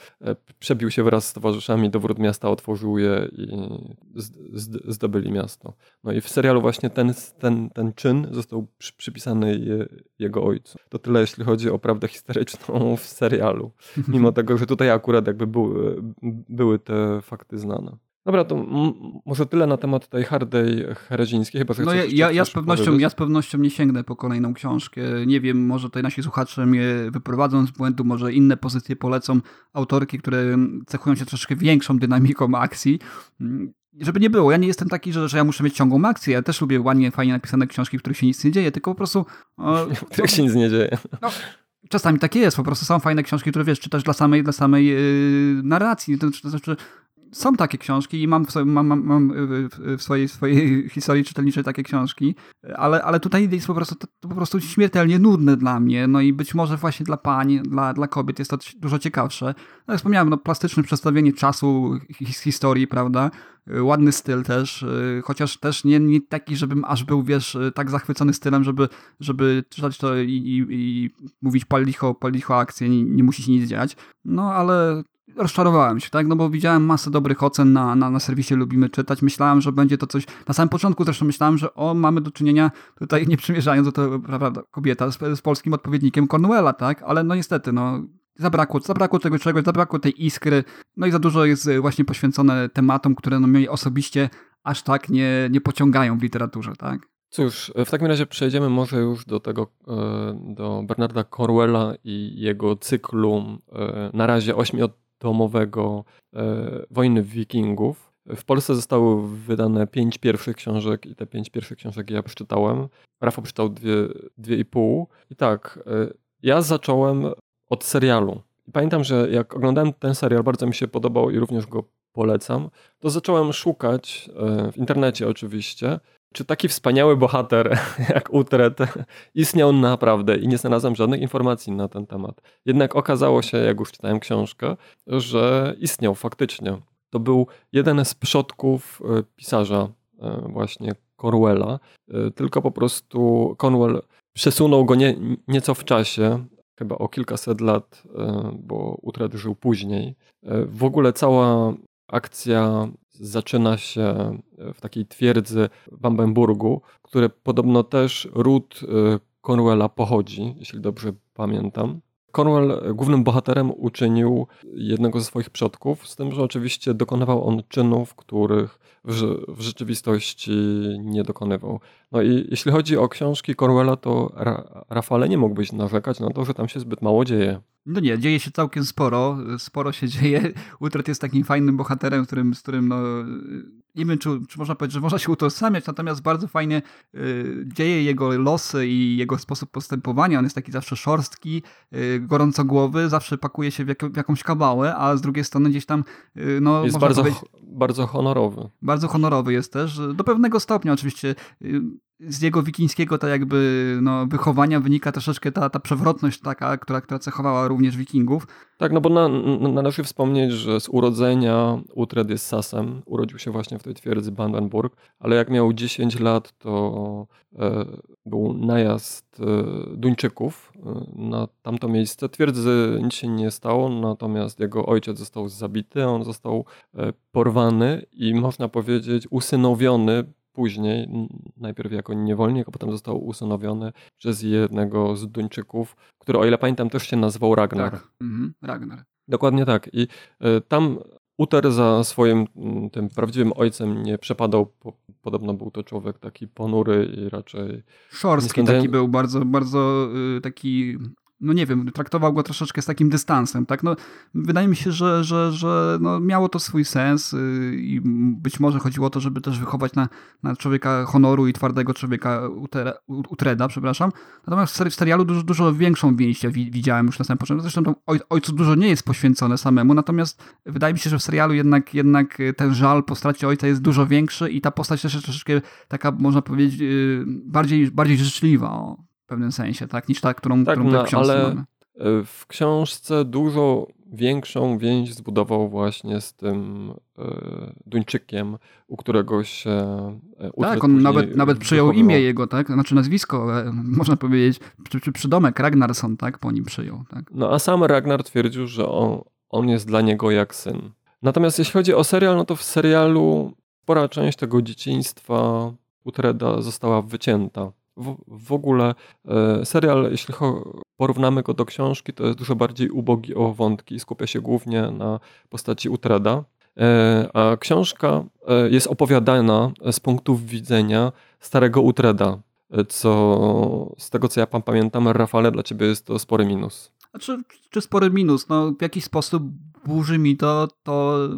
przebił się wraz z towarzyszami do wrót miasta, otworzył je i zdobyli miasto. No i w serialu właśnie ten, ten, ten czyn został przy, przypisany je, jego ojcu. To tyle, jeśli chodzi o prawdę historyczną w serialu. Mimo tego, że tutaj akurat jakby były, były te fakty znane. Dobra, to może tyle na temat tej hardej herezińskiej. Chyba, no ja, ja, ja, z pewnością, ja z pewnością nie sięgnę po kolejną książkę. Nie wiem, może tutaj nasi słuchacze mnie wyprowadzą z błędu, może inne pozycje polecą autorki, które cechują się troszeczkę większą dynamiką akcji. Żeby nie było, ja nie jestem taki, że, że ja muszę mieć ciągłą akcję. Ja też lubię ładnie, fajnie napisane książki, w których się nic nie dzieje, tylko po prostu... w których się nic nie dzieje. No, czasami takie jest, po prostu są fajne książki, które wiesz, czytasz dla samej, dla samej yy, narracji. To, to znaczy, są takie książki i mam w, mam, mam, mam w swojej, swojej historii czytelniczej takie książki, ale, ale tutaj jest po prostu, to, po prostu śmiertelnie nudne dla mnie, no i być może właśnie dla pań, dla, dla kobiet jest to dużo ciekawsze. No jak wspomniałem, no, plastyczne przedstawienie czasu, historii, prawda, ładny styl też, chociaż też nie, nie taki, żebym aż był, wiesz, tak zachwycony stylem, żeby, żeby czytać to i, i, i mówić pal licho, pal licho akcję, nie, nie musi się nic dziać. No ale rozczarowałem się, tak? No bo widziałem masę dobrych ocen na, na, na serwisie Lubimy Czytać. Myślałem, że będzie to coś... Na samym początku zresztą myślałem, że o, mamy do czynienia, tutaj nie przymierzając do to, prawda, kobieta z, z polskim odpowiednikiem Cornwella, tak? Ale no niestety, no zabrakło, zabrakło tego czegoś, zabrakło tej iskry, no i za dużo jest właśnie poświęcone tematom, które no mnie osobiście aż tak nie, nie pociągają w literaturze, tak? Cóż, w takim razie przejdziemy może już do tego, e, do Bernarda Corwella i jego cyklu e, na razie ośmiu tomowego e, Wojny Wikingów. W Polsce zostały wydane pięć pierwszych książek i te pięć pierwszych książek ja przeczytałem. Rafał przeczytał dwie, dwie i pół. I tak, e, ja zacząłem od serialu. Pamiętam, że jak oglądałem ten serial, bardzo mi się podobał i również go polecam, to zacząłem szukać e, w internecie oczywiście czy taki wspaniały bohater jak Utrecht istniał naprawdę i nie znalazłem żadnych informacji na ten temat. Jednak okazało się, jak już czytałem książkę, że istniał faktycznie. To był jeden z przodków e, pisarza e, właśnie Corwella, e, tylko po prostu Cornwell przesunął go nie, nieco w czasie, chyba o kilkaset lat, bo Utrecht żył później. W ogóle cała akcja zaczyna się w takiej twierdzy w Bamberburgu, które podobno też ród y, Cornwella pochodzi, jeśli dobrze pamiętam. Cornwell głównym bohaterem uczynił jednego ze swoich przodków, z tym, że oczywiście dokonywał on czynów, których w, w rzeczywistości nie dokonywał. No i jeśli chodzi o książki Cornwella, to Ra Rafale nie mógłbyś narzekać na to, że tam się zbyt mało dzieje. No nie, dzieje się całkiem sporo. Sporo się dzieje. Utret jest takim fajnym bohaterem, którym, z którym no, nie wiem, czy, czy można powiedzieć, że można się utożsamiać, natomiast bardzo fajnie y, dzieje jego losy i jego sposób postępowania. On jest taki zawsze szorstki, y, gorącogłowy, zawsze pakuje się w, jak, w, jakąś kabałę, a z drugiej strony gdzieś tam y, no, jest bardzo, bardzo honorowy. Bardzo honorowy jest też. Do pewnego stopnia oczywiście y, z jego wikińskiego tak jakby no, wychowania wynika troszeczkę ta, ta przewrotność taka, która, która cechowała również wikingów. Tak, no bo na, na, należy wspomnieć, że z urodzenia Utred jest Sasem. Urodził się właśnie w tej twierdzy Brandenburg, ale jak miał 10 lat, to e, był najazd e, Duńczyków e, na tamto miejsce. Twierdzy nic się nie stało, natomiast jego ojciec został zabity, on został e, porwany i można powiedzieć usynowiony później, najpierw jako niewolnik, a potem został usynowiony przez jednego z Duńczyków, który o ile pamiętam też się nazywał Ragnar. Tak, mhm. Ragnar. Dokładnie tak. I y, tam Uter za swoim tym prawdziwym ojcem nie przepadał. Po, podobno był to człowiek taki ponury i raczej... Szorstki taki był, bardzo, bardzo y, taki no nie wiem, traktował go troszeczkę z takim dystansem, tak? No, wydaje mi się, że, że, że no, miało to swój sens yy, i być może chodziło o to, żeby też wychować na, na człowieka honoru i twardego człowieka Utreda, przepraszam. Natomiast w serialu dużo, dużo większą więź widziałem już na samym początku. Zresztą oj, ojcu dużo nie jest poświęcone samemu, natomiast wydaje mi się, że w serialu jednak, jednak ten żal po stracie ojca jest dużo większy i ta postać też jest troszeczkę taka, można powiedzieć, yy, bardziej, bardziej życzliwa. O pewnym sensie, tak? Niż ta, którą, tak, którą no, w książce ale mamy. E, w książce dużo większą więź zbudował właśnie z tym e, Duńczykiem, u którego się e, Tak, on nawet, nawet przyjął imię jego, tak? Znaczy nazwisko, można powiedzieć, czy, czy przydomek Ragnarsson, tak? Po nim przyjął, tak? No a sam Ragnar twierdził, że on, on jest dla niego jak syn. Natomiast jeśli chodzi o serial, no to w serialu spora część tego dzieciństwa Utreda została wycięta w, ogóle e, serial, jeśli porównamy go do książki, to jest dużo bardziej ubogi o wątki. Skupia się głównie na postaci Utreda. E, a książka e, jest opowiadana z punktu widzenia starego Utreda, co z tego co ja pan pamiętam, Rafale, dla ciebie jest to spory minus. Znaczy, czy spory minus? No, w jakiś sposób burzy mi to, to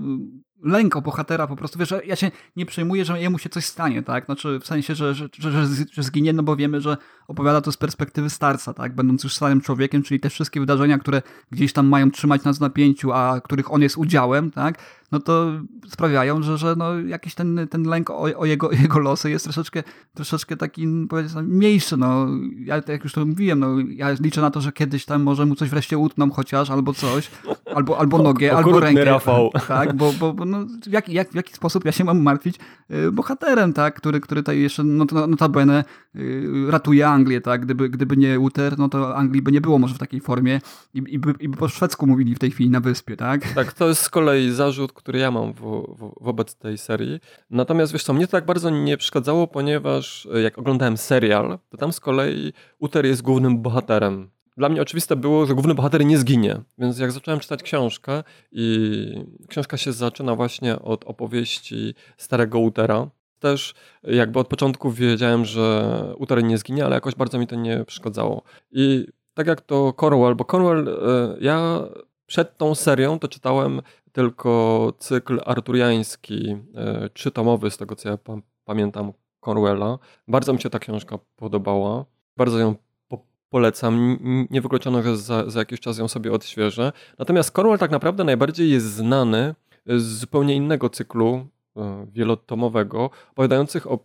lęk o bohatera po prostu, wiesz, ja się nie przejmuję, że jemu się coś stanie, tak, znaczy w sensie, że, że, że, że zginie, no bo wiemy, że opowiada to z perspektywy starca, tak, będąc już starym człowiekiem, czyli te wszystkie wydarzenia, które gdzieś tam mają trzymać nas w napięciu, a których on jest udziałem, tak, no to sprawiają, że, że no jakiś ten, ten lęk o, o jego, jego losy jest troszeczkę, troszeczkę taki, powiedzmy, mniejszy, no, ja jak już to mówiłem, no, ja liczę na to, że kiedyś tam może mu coś wreszcie utną chociaż, albo coś, albo, albo nogę, albo rękę, Rafał. tak, bo, bo, bo no, w, jaki, jak, w jaki sposób ja się mam martwić y, bohaterem, tak, który, który tutaj jeszcze no, notabene y, ratuje Anglię, tak, gdyby, gdyby nie Uther, no to Anglii by nie było może w takiej formie i, i, by, i by po szwedzku mówili w tej chwili na wyspie, tak? Tak, to jest z kolei zarzut, który ja mam wo, wo, wobec tej serii. Natomiast wiesz co, mnie to tak bardzo nie przeszkadzało, ponieważ e, jak oglądałem serial, to tam z kolei Uther jest głównym bohaterem. Dla mnie oczywiste było, że główny bohater nie zginie, więc jak zacząłem czytać książkę i książka się zaczyna właśnie od opowieści starego Utera, też jakby od początku wiedziałem, że Uther nie zginie, ale jakoś bardzo mi to nie przeszkadzało. I tak jak to Cornwell, bo Cornwell, e, ja przed tą serią to czytałem tylko cykl arturiański, e, trzytomowy, z tego co ja pamiętam, Cornwella. Bardzo mi się ta książka podobała. Bardzo ją po polecam. Niewykluczono, że za, za jakiś czas ją sobie odświeżę. Natomiast Cornwell tak naprawdę najbardziej jest znany z zupełnie innego cyklu e, wielotomowego, opowiadających o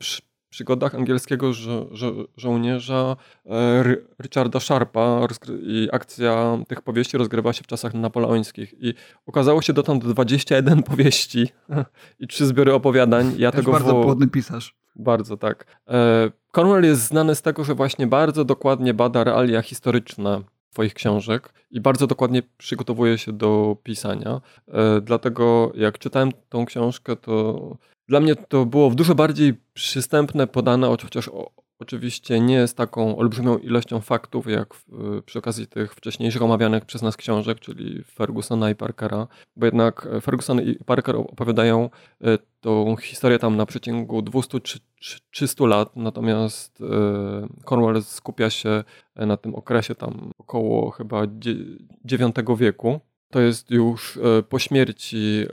przygodach angielskiego żo żo żołnierza e, Richarda Sharpa i akcja tych powieści rozgrywa się w czasach napoleońskich i okazało się dotąd 21 powieści i trzy zbiory opowiadań. Ja Też tego bardzo wo... płodny pisarz. Bardzo, tak. E, Cornwell jest znany z tego, że właśnie bardzo dokładnie bada realia historyczne Twoich książek i bardzo dokładnie przygotowuje się do pisania. E, dlatego jak czytałem tą książkę, to dla mnie to było w dużo bardziej przystępne, podane, chociaż oczywiście nie z taką olbrzymią ilością faktów, jak w, przy okazji tych wcześniejszych omawianych przez nas książek, czyli Fergusona i Parkera, bo jednak Ferguson i Parker opowiadają e, tą historię tam na przeciągu 200-300 lat, natomiast e, Cornwell skupia się na tym okresie tam około chyba IX wieku. To jest już e, po śmierci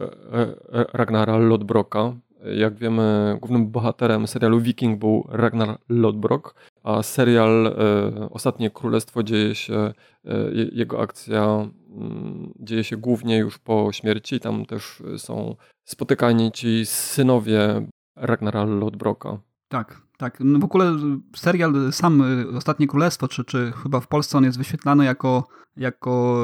Ragnara Lodbroka, jak wiemy, głównym bohaterem serialu Viking był Ragnar Lodbrok, a serial e, Ostatnie Królestwo dzieje się, e, jego akcja mm, dzieje się głównie już po śmierci. Tam też są spotykani ci synowie Ragnara Lodbroka. Tak, tak. No w ogóle serial sam Ostatnie Królestwo, czy, czy chyba w Polsce on jest wyświetlany jako, jako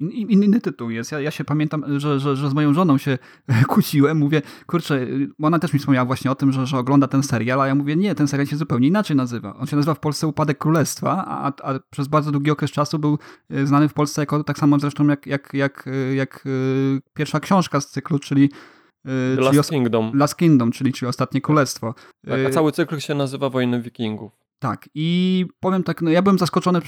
inny tytuł jest. Ja, ja się pamiętam, że, że, że z moją żoną się kłóciłem. Mówię, kurczę, ona też mi wspomniała właśnie o tym, że, że ogląda ten serial, a ja mówię, nie, ten serial się zupełnie inaczej nazywa. On się nazywa w Polsce Upadek Królestwa, a, a przez bardzo długi okres czasu był e, znany w Polsce jako tak samo zresztą jak, jak, jak, jak e, pierwsza książka z cyklu, czyli The Last Kingdom. Last Kingdom, czyli, czyli Ostatnie Królestwo. Tak, a cały cykl się nazywa Wojny Wikingów. Tak, i powiem tak, no ja byłem zaskoczony,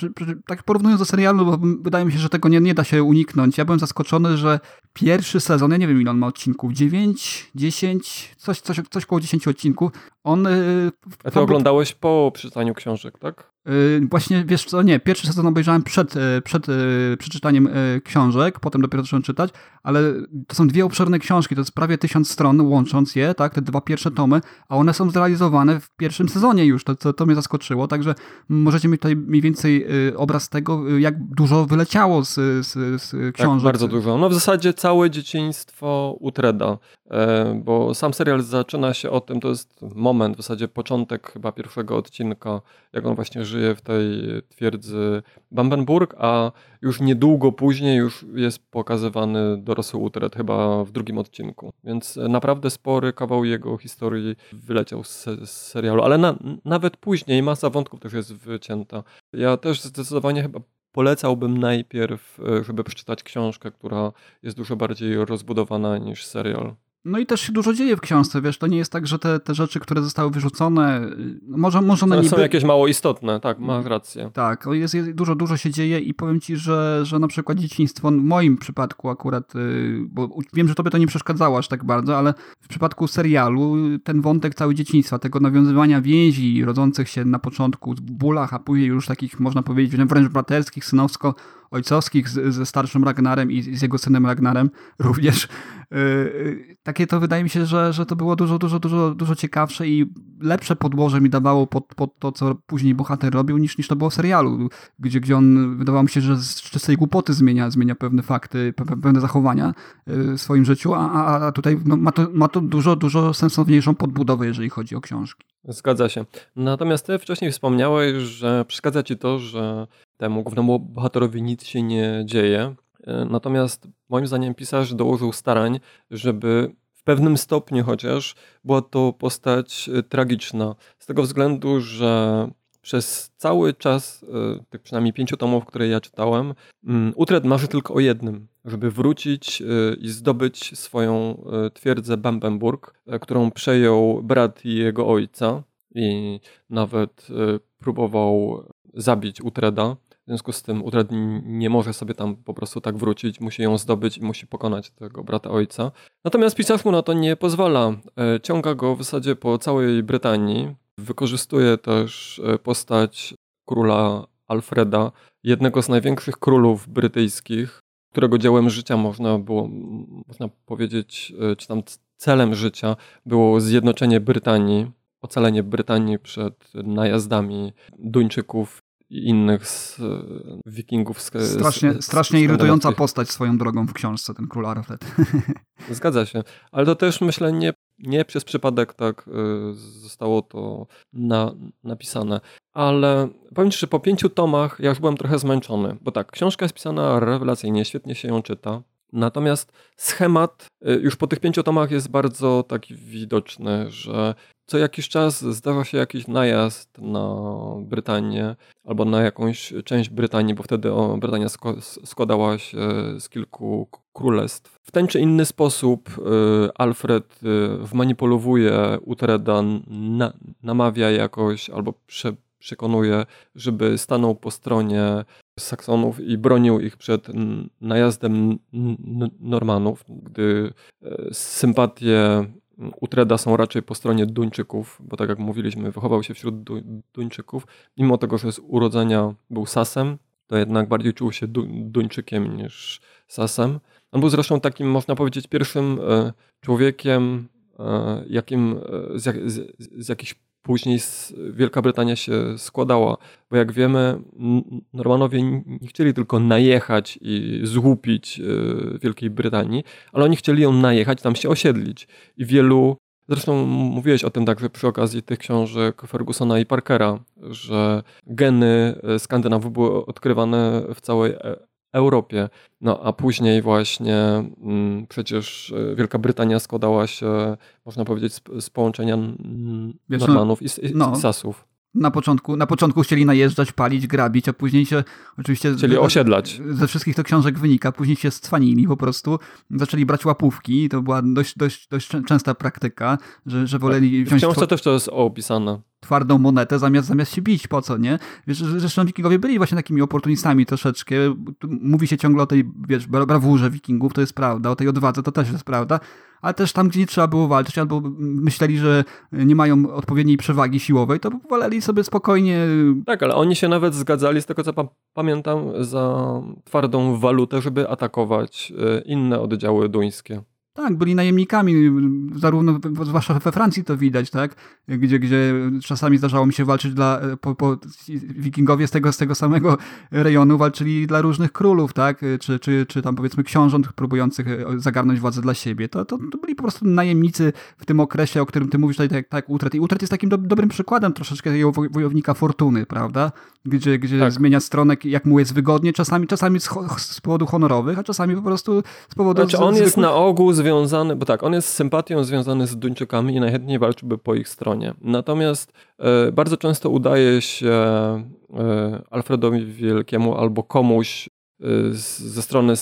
tak porównując do serialu, bo wydaje mi się, że tego nie, nie da się uniknąć. Ja byłem zaskoczony, że pierwszy sezon, ja nie wiem ile on ma odcinków, 9, 10, coś, coś, coś koło 10 odcinków. On... y, A ty oglądałeś po przeczytaniu książek, tak? Y, Właśnie, wiesz co, nie, pierwszy sezon obejrzałem przed, y, przed y, przeczytaniem książek, potem dopiero zacząłem czytać, ale to są dwie obszerne książki, to jest prawie tysiąc stron, łącząc je, tak, te dwa pierwsze tomy, a one są zrealizowane w pierwszym sezonie już, to, to, to mnie zaskoczyło, także możecie mieć tutaj mniej więcej obraz tego, jak dużo wyleciało z, z, z Tak, książek. bardzo dużo. No w zasadzie całe dzieciństwo Utreda, e, bo sam serial zaczyna się o tym, to jest moment, w zasadzie początek chyba pierwszego odcinka, jak on właśnie żyje w tej twierdzy Bambenburg, a już niedługo później już jest pokazywany dorosły Utred, chyba w drugim odcinku. Więc e, naprawdę spory kawał jego historii wyleciał z, z serialu, ale na, nawet później masa wątków też jest wycięta. Ja też zdecydowanie chyba polecałbym najpierw, e, żeby przeczytać książkę, która jest dużo bardziej rozbudowana niż serial. No i też się dużo dzieje w książce, wiesz, to nie jest tak, że te, te rzeczy, które zostały wyrzucone, może, może one niby... są jakieś mało istotne, tak, masz rację. Tak, jest, jest dużo, dużo się dzieje i powiem ci, że, że na przykład dzieciństwo, w moim przypadku akurat, y, bo wiem, że tobie to nie przeszkadzało aż tak bardzo, ale w przypadku serialu y, ten wątek cały dzieciństwa, tego nawiązywania więzi rodzących się na początku w bólach, a później już takich, można powiedzieć, wręcz braterskich, synowsko ojcowskich z, ze starszym Ragnarem i z jego synem Ragnarem również. Yy, takie to wydaje mi się, że, że to było dużo, dużo, dużo, dużo ciekawsze i lepsze podłoże mi dawało pod, pod to, co później bohater robił, niż, niż to było w serialu, gdzie, gdzie on wydawało mi się, że z czystej głupoty zmienia, zmienia pewne fakty, pe, pe- pewne zachowania yy, w swoim życiu, a, a tutaj no, ma, to, ma to dużo, dużo sensowniejszą podbudowę, jeżeli chodzi o książki. Zgadza się. Natomiast ty wcześniej wspomniałeś, że przeszkadza ci to, że temu głównemu bohaterowi nic się nie dzieje. E, Natomiast moim zdaniem pisarz dołożył starań, żeby w pewnym stopniu chociaż była to postać e, tragiczna. Z tego względu, że przez cały czas, e, tych przynajmniej pięciu tomów, które ja czytałem, mm, Utred marzy tylko o jednym, żeby wrócić i zdobyć swoją twierdzę Bambenburg, którą przejął brat jego ojca i nawet próbował zabić Utreda. W związku z tym Utred n- nie może sobie tam po prostu tak wrócić, musi ją zdobyć i musi pokonać tego brata ojca. Natomiast pisarz mu na to nie pozwala. E, Ciąga go w zasadzie po całej Brytanii. Wykorzystuje też e, postać króla Alfreda, jednego z największych królów brytyjskich, którego dziełem życia można było, można powiedzieć, e, czy tam celem życia było zjednoczenie Brytanii, ocalenie Brytanii przed najazdami Duńczyków innych z, wikingów. Z, Strasznie, z- strasznie irytująca postać swoją drogą w książce, ten król Arflet. Zgadza się. Ale to też myślę nie, nie przez przypadek tak y, zostało to na, napisane. Ale powiem Ci, że po pięciu tomach ja już byłem trochę zmęczony. Bo tak, książka jest pisana rewelacyjnie, świetnie się ją czyta. Natomiast schemat y, już po tych pięciu tomach jest bardzo taki widoczny, że co jakiś czas zdarza się jakiś najazd na Brytanię albo na jakąś część Brytanii, bo wtedy Brytania składała się z kilku królestw. W ten czy inny sposób y, Alfred y, wmanipulowuje Utreda, na, namawia jakoś albo prze, przekonuje, żeby stanął po stronie Saksonów i bronił ich przed najazdem Normanów, gdy e, sympatie Utreda są raczej po stronie Duńczyków, bo tak jak mówiliśmy, wychował się wśród Du- Duńczyków. Mimo tego, że z urodzenia był Sasem, to jednak bardziej czuł się Du- Duńczykiem niż Sasem. On był zresztą takim, można powiedzieć, pierwszym e, człowiekiem, e, jakim e, z, jak, z, z jakich później Wielka Brytania się składała. Bo jak wiemy, Normanowie nie chcieli tylko najechać i złupić e, Wielkiej Brytanii, ale oni chcieli ją najechać, tam się osiedlić. I wielu, zresztą mówiłeś o tym także przy okazji tych książek Fergusona i Parkera, że geny e, Skandynawów były odkrywane w całej e- Europie. No a później właśnie mm, przecież e, Wielka Brytania składała się, można powiedzieć, z, z połączenia Wiesz, no, Normanów i, i, no. i Sasów. Na początku, na początku chcieli najeżdżać, palić, grabić, a później się oczywiście... Chcieli osiedlać. Ze wszystkich tych książek wynika, później się stwanili po prostu, zaczęli brać łapówki, to była dość, dość, dość czę- częsta praktyka, że, że woleli W wziąć... książce two- też to jest opisane. Twardą monetę zamiast, zamiast się bić, po co, nie? Wiesz, zresztą wikingowie byli właśnie takimi oportunistami troszeczkę. Mówi się ciągle o tej, wiesz, brawurze wikingów, to jest prawda, o tej odwadze to też jest prawda, ale też tam, gdzie nie trzeba było walczyć, albo myśleli, że nie mają odpowiedniej przewagi siłowej, to woleli sobie spokojnie. Tak, ale oni się nawet zgadzali, z tego co pa pamiętam, za twardą walutę, żeby atakować e, inne oddziały duńskie. Tak, byli najemnikami, zarówno, zwłaszcza we Francji to widać, tak? Gdzie, gdzie czasami zdarzało mi się walczyć dla, po, po, wikingowie z tego, z tego samego rejonu walczyli dla różnych królów, tak? Czy, czy, czy tam powiedzmy książąt próbujących zagarnąć władzę dla siebie. To, to, to byli po prostu najemnicy w tym okresie, o którym ty mówisz tutaj, tak, tak Utret. I Utret jest takim do, dobrym przykładem troszeczkę wojownika fortuny, prawda? Gdzie, gdzie tak. zmienia stronę, jak mu jest wygodnie, czasami, czasami z, z powodu honorowych, a czasami po prostu z powodu... Znaczy on z, jest na ogół związany związany, bo tak, on jest z sympatią związany z Duńczykami i najchętniej walczyłby po ich stronie. Natomiast e, bardzo często udaje się e, Alfredowi Wielkiemu albo komuś e, z, ze strony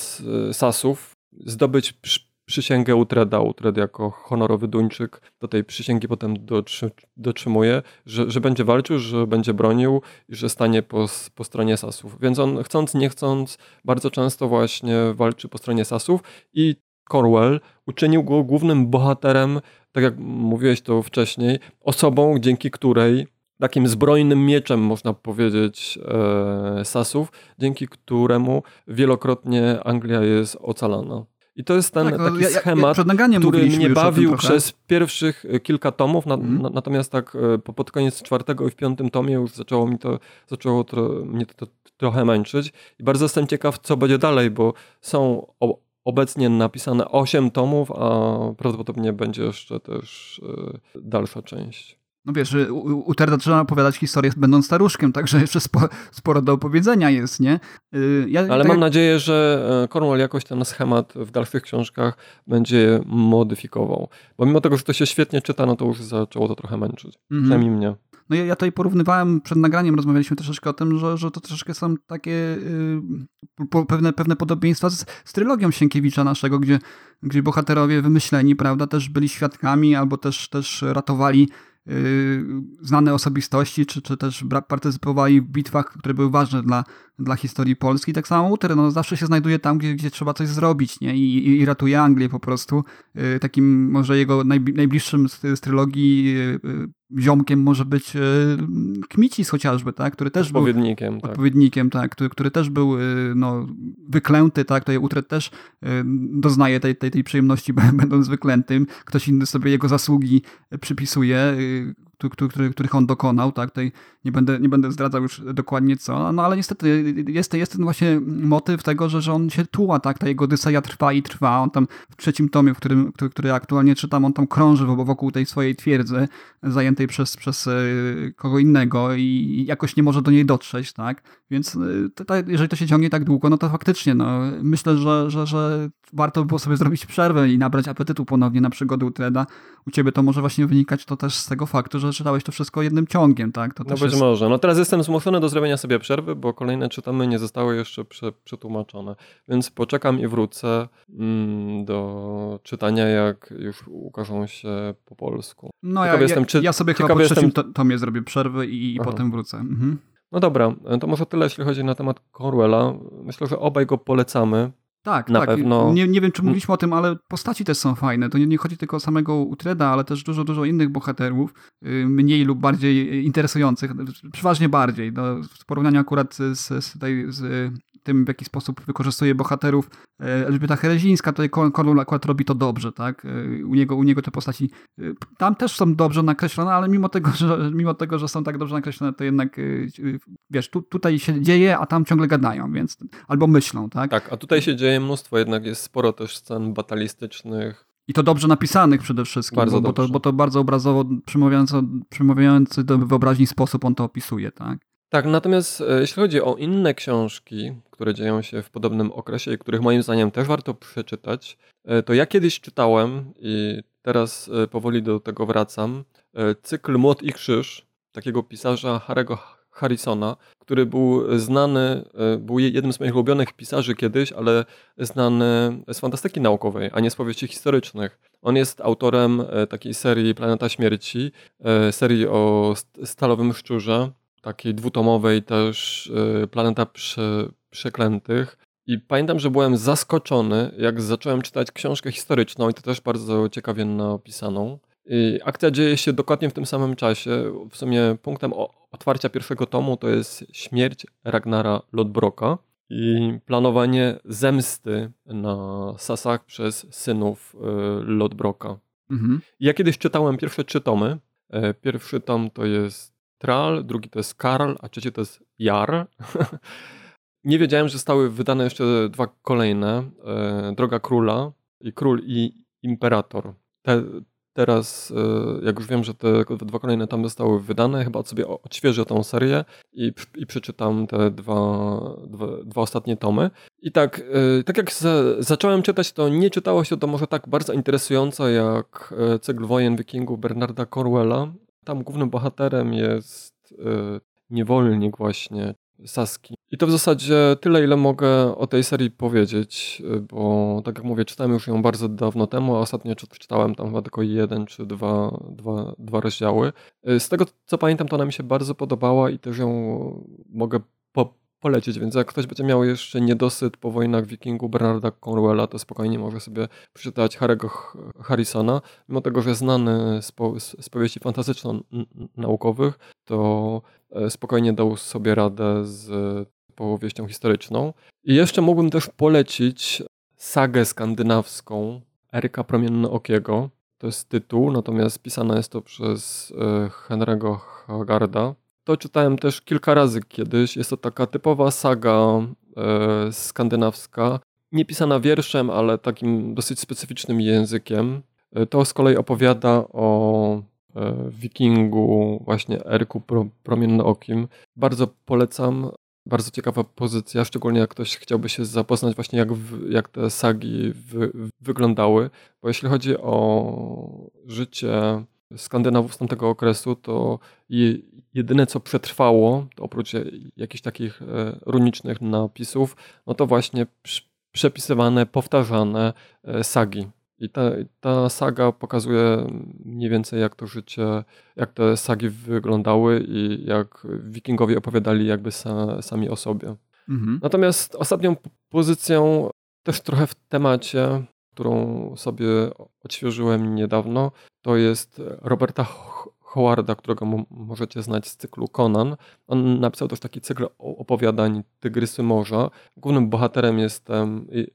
Sasów zdobyć przy, przysięgę Utreda. Utred jako honorowy Duńczyk do tej przysięgi potem dotrzy, dotrzymuje, że, że będzie walczył, że będzie bronił i że stanie po, po stronie Sasów. Więc on chcąc, nie chcąc, bardzo często właśnie walczy po stronie Sasów i Cornwell uczynił go głównym bohaterem, tak jak mówiłeś to wcześniej, osobą, dzięki której takim zbrojnym mieczem, można powiedzieć, e, Sasów, dzięki któremu wielokrotnie Anglia jest ocalana. I to jest ten tak, no, taki ja, schemat, ja, który mnie bawił przez pierwszych e, kilka tomów, na, mm. na, natomiast tak e, po, pod koniec czwartego i w piątym tomie już zaczęło mi to, zaczęło to, mnie to, to trochę męczyć. I bardzo jestem ciekaw, co będzie dalej, bo są obecnie napisane 8 tomów, a prawdopodobnie będzie jeszcze też e, dalsza część. No wiesz, u, Terda trzeba opowiadać historię będąc staruszkiem, także jeszcze sporo, sporo do opowiedzenia jest, nie? Y, ja, Ale tak... mam nadzieję, że Cornwall jakoś ten schemat w dalszych książkach będzie modyfikował. Bo mimo tego, że to się świetnie czyta, no to już zaczęło to trochę męczyć. -hmm. Przynajmniej mnie. No ja, ja tutaj porównywałem, przed nagraniem rozmawialiśmy troszeczkę o tym, że, że to troszeczkę są takie yy, po, pewne, pewne podobieństwa z, z trylogią Sienkiewicza naszego, gdzie, gdzie bohaterowie wymyśleni, prawda, też byli świadkami albo też, też ratowali Y, znane osobistości, czy, czy też partycypowali w bitwach, które były ważne dla, dla historii Polski. Tak samo Uter no, zawsze się znajduje tam, gdzie, gdzie trzeba coś zrobić nie? I, i, i ratuje Anglię po prostu. Y, takim może jego najbliższym z, z trylogii y, ziomkiem może być Kmicis chociażby, tak? który też odpowiednikiem, był tak. odpowiednikiem, tak? Który, który też był no, wyklęty, tak? Tutaj Utrecht też doznaje tej, tej, tej przyjemności będąc wyklętym. Ktoś inny sobie jego zasługi przypisuje który, których on dokonał, tak? Tutaj nie będę, nie będę zdradzał już dokładnie co, no ale niestety jest, jest ten właśnie motyw tego, że, że on się tuła, tak? Ta jego Odyseja trwa i trwa. On tam w trzecim tomie, w którym, który, który aktualnie czytam, on tam krąży wokół tej swojej twierdzy zajętej przez, przez e, kogo innego i jakoś nie może do niej dotrzeć, tak? Więc e, jeżeli to się ciągnie tak długo, no to faktycznie, no, myślę, że, że, że warto by było sobie zrobić przerwę i nabrać apetytu ponownie na przygody Utreda. U ciebie to może właśnie wynikać to też z tego faktu, że czytałeś to wszystko jednym ciągiem, tak? To no być jest... może. No teraz jestem zmuszony do zrobienia sobie przerwy, bo kolejne czytamy nie zostały jeszcze prze, przetłumaczone. Więc poczekam i wrócę mm, do czytania, jak już ukażą się po polsku. No ja, jestem, czy... ja sobie chyba po trzecim jestem... tomie zrobię przerwę i, i potem wrócę. Mhm. No dobra, to może tyle, jeśli chodzi na temat Corwella. Myślę, że obaj go polecamy. Tak, na tak. Pewno... Nie, nie wiem, czy mówiliśmy o tym, ale postaci też są fajne. To nie, nie chodzi tylko o samego Utreda, ale też dużo, dużo innych bohaterów, y, mniej lub bardziej interesujących, przeważnie bardziej. No, w porównaniu akurat z, z, tutaj, z tym, w jaki sposób wykorzystuje bohaterów e, Elżbieta Herezińska, tutaj Kornel akurat robi to dobrze, tak? E, u niego, u niego te postaci e, tam też są dobrze nakreślone, ale mimo tego, że, mimo tego, że są tak dobrze nakreślone, to jednak wiesz, tu, tutaj się dzieje, a tam ciągle gadają, więc albo myślą, tak? Tak, a tutaj się dzieje mnóstwo, jednak jest sporo też scen batalistycznych, i to dobrze napisanych przede wszystkim, bo, bo, to, bo to bardzo obrazowo, przemawiający do wyobraźni sposób on to opisuje, tak? Tak, natomiast jeśli chodzi o inne książki, które dzieją się w podobnym okresie i których moim zdaniem też warto przeczytać, e, to ja kiedyś czytałem i teraz e, powoli do tego wracam, e, cykl Młot i Krzyż takiego pisarza Harego Harrisona, który był znany, e, był jednym z moich ulubionych pisarzy kiedyś, ale znany z fantastyki naukowej, a nie z powieści historycznych. On jest autorem e, takiej serii Planeta Śmierci, e, serii o stalowym szczurze, takiej dwutomowej też Planeta Prze Przeklętych. I pamiętam, że byłem zaskoczony, jak zacząłem czytać książkę historyczną i to też bardzo ciekawie napisaną. I akcja dzieje się dokładnie w tym samym czasie. W sumie punktem otwarcia pierwszego tomu to jest śmierć Ragnara Lodbroka i planowanie zemsty na Sasach przez synów y, Lodbroka. Mhm. Ja kiedyś czytałem pierwsze trzy tomy. E, pierwszy tom to jest Tral, drugi to jest Karl, a trzeci to jest Jar. Nie wiedziałem, że zostały wydane jeszcze dwa kolejne. E, Droga Króla i Król i Imperator. Te, teraz, e, jak już wiem, że te dwa kolejne tam zostały wydane, chyba sobie odświeżę tą serię i, i przeczytam te dwa, dwa, dwa ostatnie tomy. I tak, e, tak jak zacząłem czytać, to nie czytało się to może tak bardzo interesująco jak Cykl Wojen Wikingów Bernarda Corwella. Tam głównym bohaterem jest niewolnik właśnie, Saski. I to w zasadzie tyle, ile mogę o tej serii powiedzieć, bo tak jak mówię, czytałem już ją bardzo dawno temu, a ostatnio czytałem tam chyba tylko jeden czy dwa, dwa, dwa rozdziały. Z tego co pamiętam, to ona mi się bardzo podobała i też ją mogę po polecić, więc jak ktoś będzie miał jeszcze niedosyt po wojnach Wikingu Bernarda Cornwella, to spokojnie może sobie przeczytać Harry'ego Harrisona. Mimo tego, że znany z, po, z powieści fantastyczno-naukowych, to e, spokojnie dał sobie radę z powieścią historyczną. I jeszcze mógłbym też polecić sagę skandynawską Eryka Promiennookiego. To jest tytuł, natomiast pisane jest to przez e, Henry'ego Hagarda. To czytałem też kilka razy kiedyś. Jest to taka typowa saga e, skandynawska, nie pisana wierszem, ale takim dosyć specyficznym językiem. E, to z kolei opowiada o e, wikingu, właśnie Eryku Pro, Promiennookim. Bardzo polecam. Bardzo ciekawa pozycja, szczególnie jak ktoś chciałby się zapoznać właśnie jak, jak te sagi w, wyglądały. Bo jeśli chodzi o życie Skandynawów z tamtego okresu, to jedyne co przetrwało, to oprócz jakichś takich e, runicznych napisów, no to właśnie przepisywane, powtarzane e, sagi. I ta, ta saga pokazuje mniej więcej jak to życie, jak te sagi wyglądały i jak wikingowie opowiadali jakby sa, sami o sobie. Mhm. Natomiast ostatnią pozycją, też trochę w temacie, którą sobie odświeżyłem niedawno, to jest Roberta Howarda, którego możecie znać z cyklu Conan. On napisał też taki cykl opowiadań Tygrysy Morza. Głównym bohaterem jest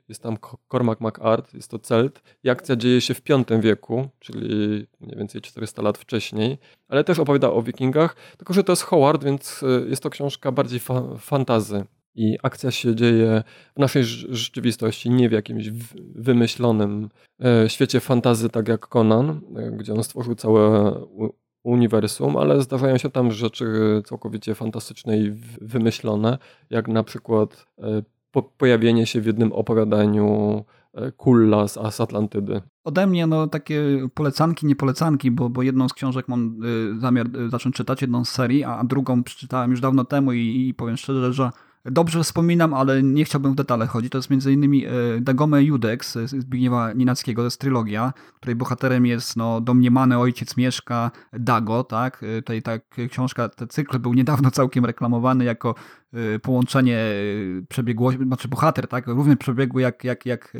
jest tam Cormac McArt, jest to Celt. I akcja dzieje się w V wieku, czyli mniej więcej 400 lat wcześniej, ale też opowiada o wikingach, tylko że to jest Howard, więc e, jest to książka bardziej fa fantazy. I akcja się dzieje w naszej rzeczywistości, nie w jakimś wymyślonym e, świecie fantazy, tak jak Conan, e, gdzie on stworzył całe uniwersum, ale zdarzają się tam rzeczy całkowicie fantastyczne i wymyślone, jak na przykład e, pojawienie się w jednym opowiadaniu Kulla z, Atlantydy. Ode mnie no takie polecanki, nie polecanki, bo, bo jedną z książek mam zamiar zacząć czytać, jedną z serii, a drugą przeczytałem już dawno temu i, i powiem szczerze, że dobrze wspominam, ale nie chciałbym w detale chodzić. To jest innymi e, Dagome Judex Zbigniewa Ninackiego, to jest trylogia, której bohaterem jest no, domniemany ojciec Mieszka Dago, tak? E, tutaj ta książka, ten cykl był niedawno całkiem reklamowany jako e, połączenie przebiegłości, znaczy bohater, tak? Równie przebiegły jak, jak, jak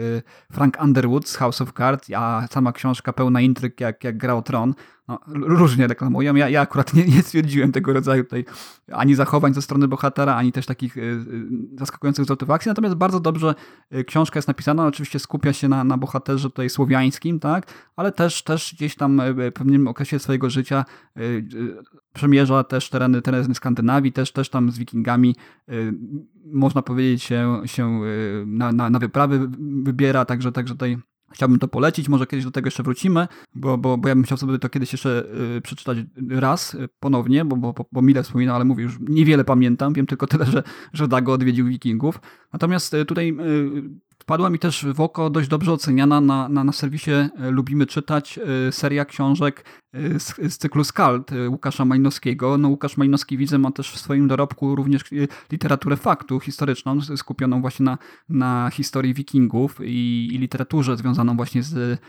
Frank Underwood z House of Cards, a sama książka pełna intryg jak, jak Gra o Tron no, różnie reklamują. Ja, ja akurat nie, nie stwierdziłem tego rodzaju tutaj ani zachowań ze strony bohatera, ani też takich y, y, zaskakujących zwrotów akcji. Natomiast bardzo dobrze y, książka jest napisana. Oczywiście skupia się na, na bohaterze tutaj słowiańskim, tak? ale też, też gdzieś tam w pewnym okresie swojego życia przemierza też tereny, tereny Skandynawii, też, też tam z wikingami można powiedzieć się, się na, na, na wyprawy wybiera, także, także tutaj Chciałbym to polecić, może kiedyś do tego jeszcze wrócimy, bo, bo, bo ja bym chciał sobie to kiedyś jeszcze y, przeczytać raz y, ponownie, bo, bo, bo Mile wspominał, ale mówię, już niewiele pamiętam, wiem tylko tyle, że, że Dago odwiedził Wikingów. Natomiast y, tutaj wpadła mi też w oko dość dobrze oceniana na, na, na serwisie Lubimy Czytać seria książek z, z cyklu Skald Łukasza Majnowskiego. No Łukasz Majnowski widzę ma też w swoim dorobku również literaturę faktu historyczną, skupioną właśnie na, na historii wikingów i, i literaturze związaną właśnie z,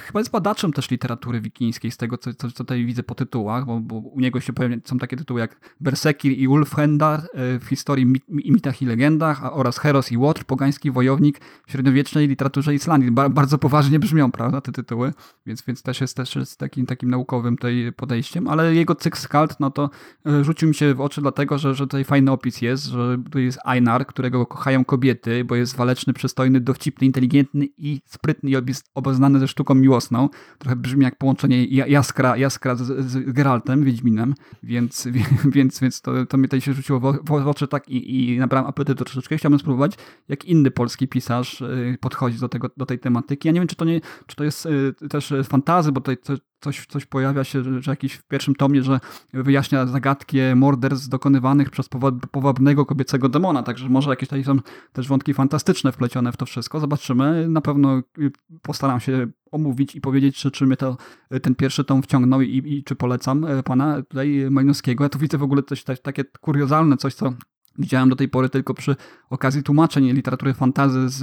chyba z badaczem też literatury wikińskiej, z tego co, co, co tutaj widzę po tytułach, bo, bo u niego się pojawiają, są takie tytuły jak Bersekir i Ulfhendar w historii mitach i legendach oraz Heros i Łotr, pogański wojownik średniowiecznej literaturze Islandii. Ba bardzo poważnie brzmią, prawda, te tytuły, więc, więc też jest też jest takim, takim naukowym tutaj podejściem, ale jego cykl Skald, no to e, rzucił mi się w oczy dlatego, że, że tutaj fajny opis jest, że tu jest Einar, którego kochają kobiety, bo jest waleczny, przystojny, dowcipny, inteligentny i sprytny i obeznany ze sztuką miłosną. Trochę brzmi jak połączenie Jaskra, Jaskra z, z Geraltem, Wiedźminem, więc, więc, więc to, to mnie tutaj się rzuciło w oczy tak i, i nabrałem apetytu troszeczkę. Chciałbym spróbować, jak inny polski pisarz y, podchodzi do, tego, do tej tematyki. Ja nie wiem, czy to, nie, czy to jest y, też fantazy, bo tutaj coś, coś pojawia się, że jakiś w pierwszym tomie, że wyjaśnia zagadki morderstw dokonywanych przez powabnego kobiecego demona, także może jakieś tutaj są też wątki fantastyczne wplecione w to wszystko. Zobaczymy. Na pewno y, postaram się omówić i powiedzieć, czy, czy mnie to, ten pierwszy tom wciągnął i, i czy polecam pana tutaj Majnowskiego. Ja tu widzę w ogóle coś takie kuriozalne, coś, co widziałem do tej pory tylko przy okazji tłumaczeń literatury fantazy z,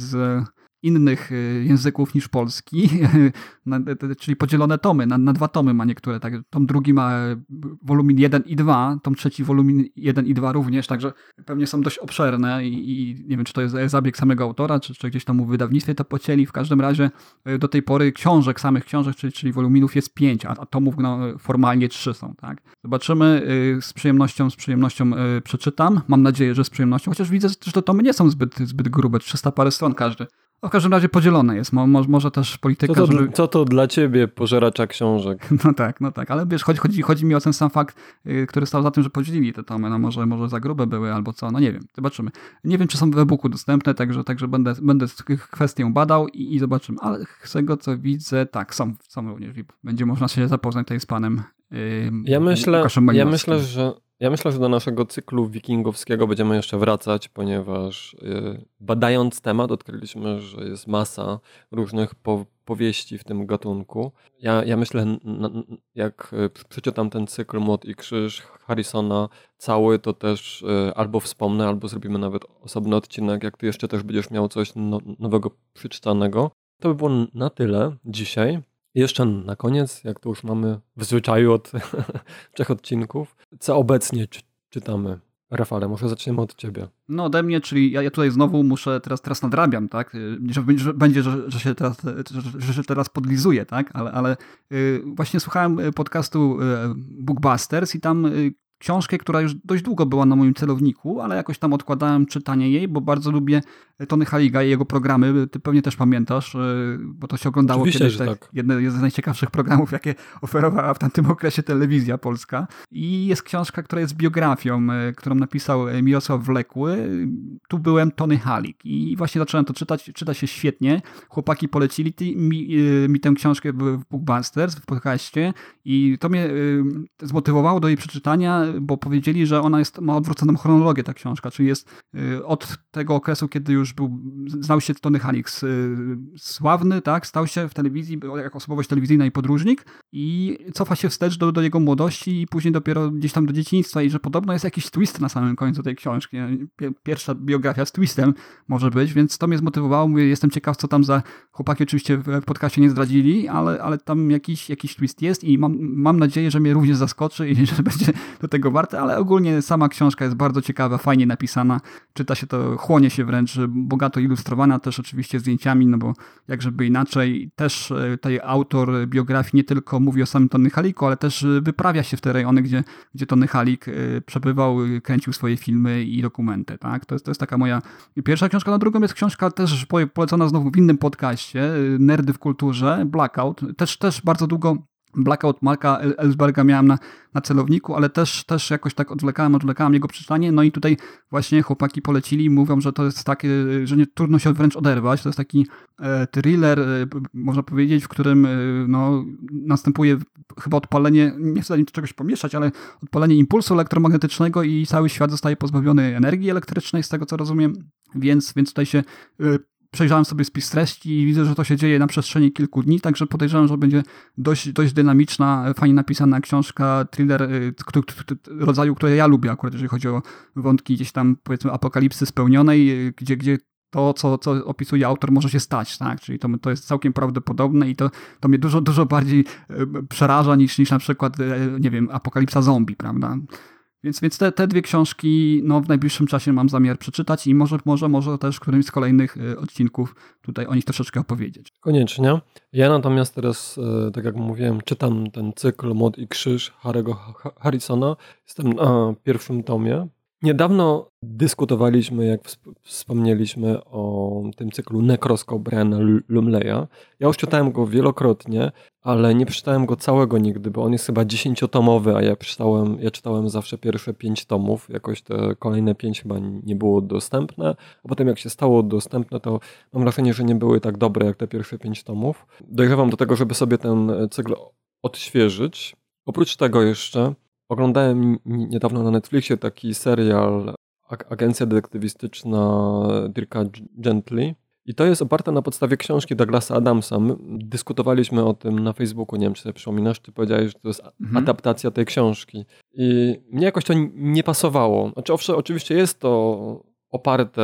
z innych y, języków niż polski, czyli podzielone tomy, na, na, dwa tomy ma niektóre. Tak, tom drugi ma y, wolumin 1 i 2, tom trzeci wolumin 1 i 2 również, także pewnie są dość obszerne i, i nie wiem, czy to jest zabieg samego autora, czy, czy gdzieś tam u wydawnictwie to pocięli. W każdym razie y, do tej pory książek, samych książek, czyli, czyli woluminów jest 5, a, a tomów no, formalnie 3 są. Tak? Zobaczymy, z przyjemnością, z przyjemnością przeczytam. Mam nadzieję, że z przyjemnością, chociaż widzę, że te tomy nie są zbyt, zbyt grube, 300 parę stron każdy. W każdym razie podzielone jest. Mo, może też polityka, co to, żeby... Co to dla ciebie pożeracza książek? No tak, no tak. Ale wiesz, chodzi, chodzi, chodzi mi o ten sam fakt, yy, który stał za tym, że podzielili te tomy. No może, może za grube były albo co, no nie wiem. Zobaczymy. Nie wiem, czy są w e-booku dostępne, także, także będę, będę kwestię badał i, i zobaczymy. Ale z tego, co widzę, tak, są, są również. Będzie można się zapoznać tutaj z panem yy, ja myślę, ja myślę, że ja myślę, że do naszego cyklu wikingowskiego będziemy jeszcze wracać, ponieważ yy, badając temat odkryliśmy, że jest masa różnych po powieści w tym gatunku. Ja, ja myślę, jak y, przeczytam ten cykl Młot i Krzyż Harrisona cały, to też yy, albo wspomnę, albo zrobimy nawet osobny odcinek, jak ty jeszcze też będziesz miał coś no, nowego przeczytanego. To by było na tyle dzisiaj. Jeszcze na koniec, jak to już mamy w zwyczaju od trzech odcinków, co obecnie czy, czytamy? Rafale, może zaczniemy od ciebie. No ode mnie, czyli ja, ja tutaj znowu muszę, teraz, teraz nadrabiam, tak? Y, że, że będzie, że, że, się teraz, że, że się teraz podlizuję, tak? Ale, ale yy, właśnie słuchałem podcastu Bookbusters i tam książkę, która już dość długo była na moim celowniku, ale jakoś tam odkładałem czytanie jej, bo bardzo lubię Tony Haliga i jego programy. Ty pewnie też pamiętasz, e, bo to się oglądało Oczywiście, kiedyś. Tak, tak. Jedne, jeden z najciekawszych programów, jakie oferowała w tamtym okresie telewizja polska. I jest książka, która jest biografią, e, którą napisał Mirosław Wlekły. Tu byłem Tony Halik i właśnie zacząłem to czytać. Czyta się świetnie. Chłopaki polecili mi, e, mi tę książkę w Bookbusters, w podcaście i to mnie zmotywowało do jej przeczytania, bo powiedzieli, że ona jest, ma odwróconą chronologię, ta książka, czyli jest od tego okresu, kiedy już był, znał się Tony Halix y, sławny, tak, stał się w telewizji, jako osobowość telewizyjna i podróżnik i cofa się wstecz do, do jego młodości i później dopiero gdzieś tam do dzieciństwa i że podobno jest jakiś twist na samym końcu tej książki. Pierwsza biografia z twistem może być, więc to mnie zmotywowało. Mówię, jestem ciekaw, co tam za chłopaki oczywiście w podcaście nie zdradzili, ale, ale tam jakiś, jakiś twist jest i mam, mam nadzieję, że mnie również zaskoczy i że będzie do tego warte, ale ogólnie sama książka jest bardzo ciekawa, fajnie napisana, czyta się to, chłonie się wręcz bogato ilustrowana też oczywiście zdjęciami, no bo jakżeby inaczej. Też e, tutaj autor biografii nie tylko mówi o samym Tony Haliku, ale też e, wyprawia się w te rejony, gdzie, gdzie Tony Halik e, przebywał, kręcił swoje filmy i dokumenty. Tak? To, jest, to jest taka moja pierwsza książka. Na drugą jest książka też polecona znowu w innym podcaście, Nerdy w kulturze, Blackout. Też, też bardzo długo Blackout Marka Ellsberga miałem na, na celowniku, ale też, też jakoś tak odwlekałem, odwlekałem jego przeczytanie. No i tutaj właśnie chłopaki polecili, mówią, że to jest takie, że nie, trudno się wręcz oderwać. To jest taki e, thriller, e, można powiedzieć, w którym e, no, następuje chyba odpalenie, nie chcę czegoś pomieszać, ale odpalenie impulsu elektromagnetycznego i cały świat zostaje pozbawiony energii elektrycznej, z tego co rozumiem. Więc, więc tutaj się e, przejrzałem sobie spis treści i widzę, że to się dzieje na przestrzeni kilku dni, także podejrzewam, że będzie dość, dość dynamiczna, fajnie napisana książka, thriller y, rodzaju, które ja lubię akurat, jeżeli chodzi o wątki gdzieś tam, powiedzmy, apokalipsy spełnionej, y, gdzie, gdzie to, co, co opisuje autor, może się stać, tak? Czyli to, to jest całkiem prawdopodobne i to, to mnie dużo, dużo bardziej przeraża niż, niż na przykład, nie wiem, apokalipsa zombie, prawda? Więc, więc te, te dwie książki no, w najbliższym czasie mam zamiar przeczytać i może, może, może też w którymś z kolejnych y, odcinków tutaj o nich troszeczkę opowiedzieć. Koniecznie. Ja natomiast teraz, e, tak jak mówiłem, czytam ten cykl Mod i Krzyż Harry'ego Harrisona. Jestem na pierwszym tomie. Niedawno dyskutowaliśmy, jak wspomnieliśmy o tym cyklu Necroscope Briana Lumleya. Ja już czytałem go wielokrotnie, ale nie przeczytałem go całego nigdy, bo on jest chyba dziesięciotomowy, a ja czytałem, ja czytałem zawsze pierwsze pięć tomów. Jakoś te kolejne pięć chyba nie było dostępne, a potem jak się stało dostępne, to mam wrażenie, że nie były tak dobre jak te pierwsze pięć tomów. Dojrzewam do tego, żeby sobie ten cykl odświeżyć. Oprócz tego jeszcze Oglądałem niedawno na Netflixie taki serial Agencja detektywistyczna Dirka Gently. I to jest oparte na podstawie książki Douglasa Adamsa. My dyskutowaliśmy o tym na Facebooku, nie wiem czy sobie przypominasz, ty powiedziałeś, że to jest mhm. adaptacja tej książki. I mnie jakoś to nie pasowało. Znaczy, owszem, oczywiście jest to oparte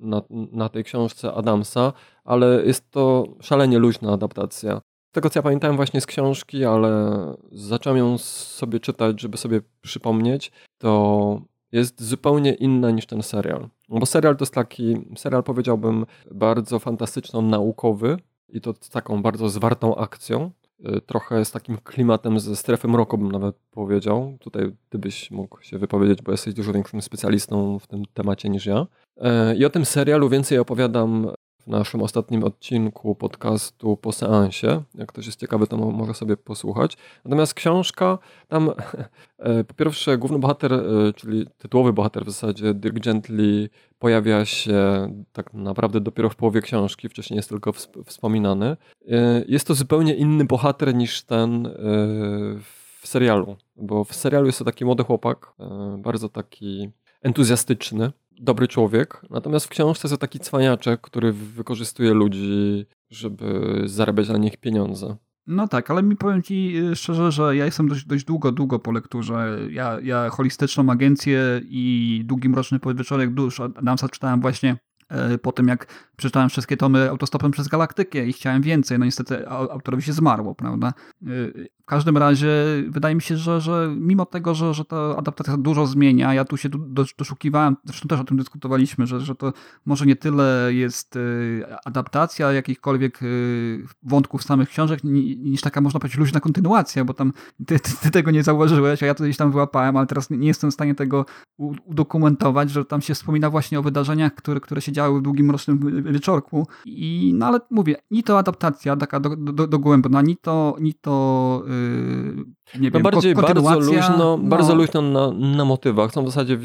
na, na tej książce Adamsa, ale jest to szalenie luźna adaptacja tego co ja pamiętałem właśnie z książki, ale zacząłem ją sobie czytać, żeby sobie przypomnieć, to jest zupełnie inna niż ten serial. Bo serial to jest taki, serial powiedziałbym bardzo fantastyczno-naukowy i to z taką bardzo zwartą akcją. Y, trochę z takim klimatem ze strefy mroku bym nawet powiedział. Tutaj ty byś mógł się wypowiedzieć, bo jesteś dużo większym specjalistą w tym temacie niż ja. Y, I o tym serialu więcej opowiadam w naszym ostatnim odcinku podcastu po seansie. Jak ktoś jest ciekawy, to może sobie posłuchać. Natomiast książka, tam e, po pierwsze główny bohater, e, czyli tytułowy bohater w zasadzie, Dirk Gently, pojawia się tak naprawdę dopiero w połowie książki, wcześniej jest tylko wspominany. E, jest to zupełnie inny bohater niż ten w serialu, bo w serialu jest to taki młody chłopak, bardzo taki entuzjastyczny, dobry człowiek, natomiast w książce jest taki cwaniaczek, który wykorzystuje ludzi, żeby zarabiać na nich pieniądze. No tak, ale mi powiem ci y, szczerze, że ja jestem dość, dość długo, długo po lekturze. Ja, ja holistyczną agencję i długi mroczny podwieczorek dusz Adamsa czytałem właśnie E, po tym jak przeczytałem wszystkie tomy autostopem przez galaktykę i chciałem więcej, no niestety autorowi się zmarło, prawda? E, w każdym razie wydaje mi się, że, że mimo tego, że, że ta adaptacja dużo zmienia, ja tu się doszukiwałem, zresztą też o tym dyskutowaliśmy, że, że to może nie tyle jest e, adaptacja jakichkolwiek wątków samych książek, niż taka można powiedzieć luźna kontynuacja, bo tam ty, ty, ty tego nie zauważyłeś, a ja to gdzieś tam wyłapałem, ale teraz nie jestem w stanie tego udokumentować, że tam się wspomina właśnie o wydarzeniach, które, które się działy w długim mrocznym wieczorku. I, no ale mówię, ni to adaptacja taka do, do, dogłębna, ni to, ni to yy, nie no wiem, bardziej bardzo luźno, no. bardzo luźno na, na motywach. Są w zasadzie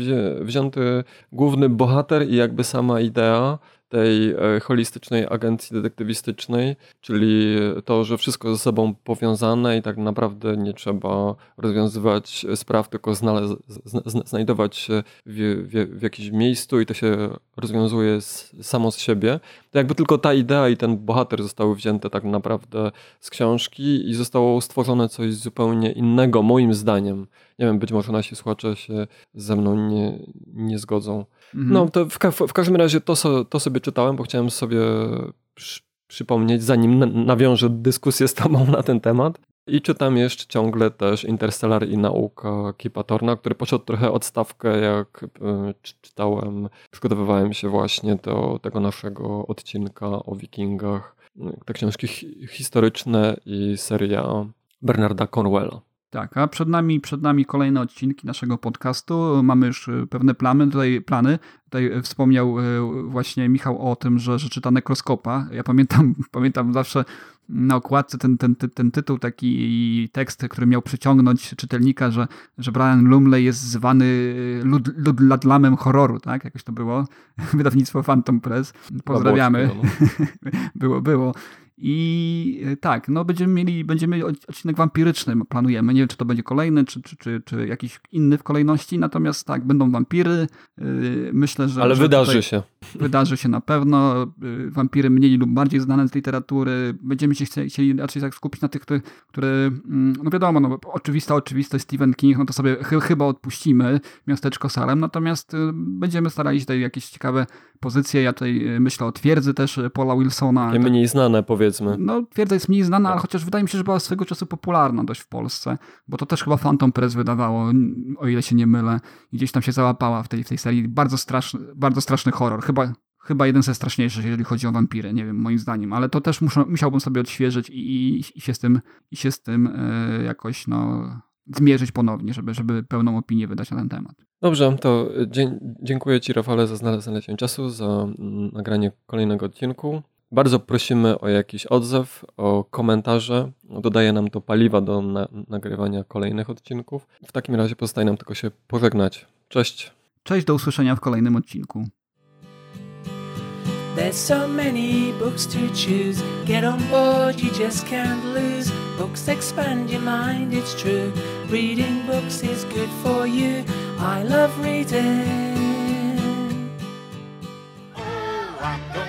wzięty główny bohater i jakby sama idea tej e, holistycznej agencji detektywistycznej, czyli to, że wszystko ze sobą powiązane i tak naprawdę nie trzeba rozwiązywać spraw, tylko znale- znajdować się w, w, w jakimś miejscu i to się rozwiązuje z, samo z siebie. To jakby tylko ta idea i ten bohater zostały wzięte tak naprawdę z książki i zostało stworzone coś zupełnie innego, moim zdaniem. Nie wiem, być może nasi słuchacze się ze mną nie, nie zgodzą. Mhm. No to w, w, każdym razie to, to sobie czytałem, bo chciałem sobie przy, przypomnieć, zanim nawiążę dyskusję z tobą na ten temat. I czytam jeszcze ciągle też Interstellar i nauka Kipa Torna, który poszedł trochę odstawkę, jak e, czytałem, przygotowywałem się właśnie do tego naszego odcinka o wikingach. Te książki historyczne i seria Bernarda Cornwella. Tak, a przed nami, przed nami kolejne odcinki naszego podcastu. Mamy już e, pewne plany. Tutaj, plany. tutaj wspomniał e, właśnie Michał o tym, że, że czyta nekroskopa. Ja pamiętam, pamiętam zawsze na okładce ten, ten, ten, ten tytuł, taki tekst, który miał przyciągnąć czytelnika, że, że Brian Lumley jest zwany lud, lud, ladlamem horroru, tak? Jakoś to było. Wydawnictwo Phantom Press. Pozdrawiamy. No. było, było. I e, tak, no będziemy mieli, będziemy odcinek wampiryczny, planujemy. Nie wiem, czy to będzie kolejny, czy, czy, czy, czy jakiś inny w kolejności, natomiast tak, będą wampiry. Myślę, że. Ale że wydarzy się. Wydarzy się na pewno. Wampiry mniej lub bardziej znane z literatury. Będziemy się chcieli raczej tak skupić na tych, które, które mm, no wiadomo, no, oczywista oczywistość Stephen King, no to sobie ch chyba odpuścimy miasteczko Salem, natomiast będziemy starali się tutaj jakieś ciekawe pozycje. Ja tutaj myślę o twierdzy też Paula Wilsona. Mniej znane powiedzmy. No twierdza jest mniej znana, ale chociaż wydaje mi się, że była swego czasu popularna dość w Polsce, bo to też chyba Phantom Press wydawało, o ile się nie mylę. I gdzieś tam się załapała w tej, w tej serii. Bardzo straszny, bardzo straszny horror. Chyba, chyba jeden ze straszniejszych, jeżeli chodzi o wampiry, nie wiem, moim zdaniem, ale to też muszę, musiałbym sobie odświeżyć i, i, i się z tym, i się z tym e, jakoś no, zmierzyć ponownie, żeby, żeby pełną opinię wydać na ten temat. Dobrze, to dziękuję Ci Rafale za znalezienie czasu, za mm, nagranie kolejnego odcinku. Bardzo prosimy o jakiś odzew, o komentarze. Dodaje nam to paliwa do na nagrywania kolejnych odcinków. W takim razie pozostaje nam tylko się pożegnać. Cześć. Cześć, do usłyszenia w kolejnym odcinku. There's so many books to choose. Get on board, you just can't lose. Books expand your mind, it's true. Reading books is good for you. I love reading. Oh,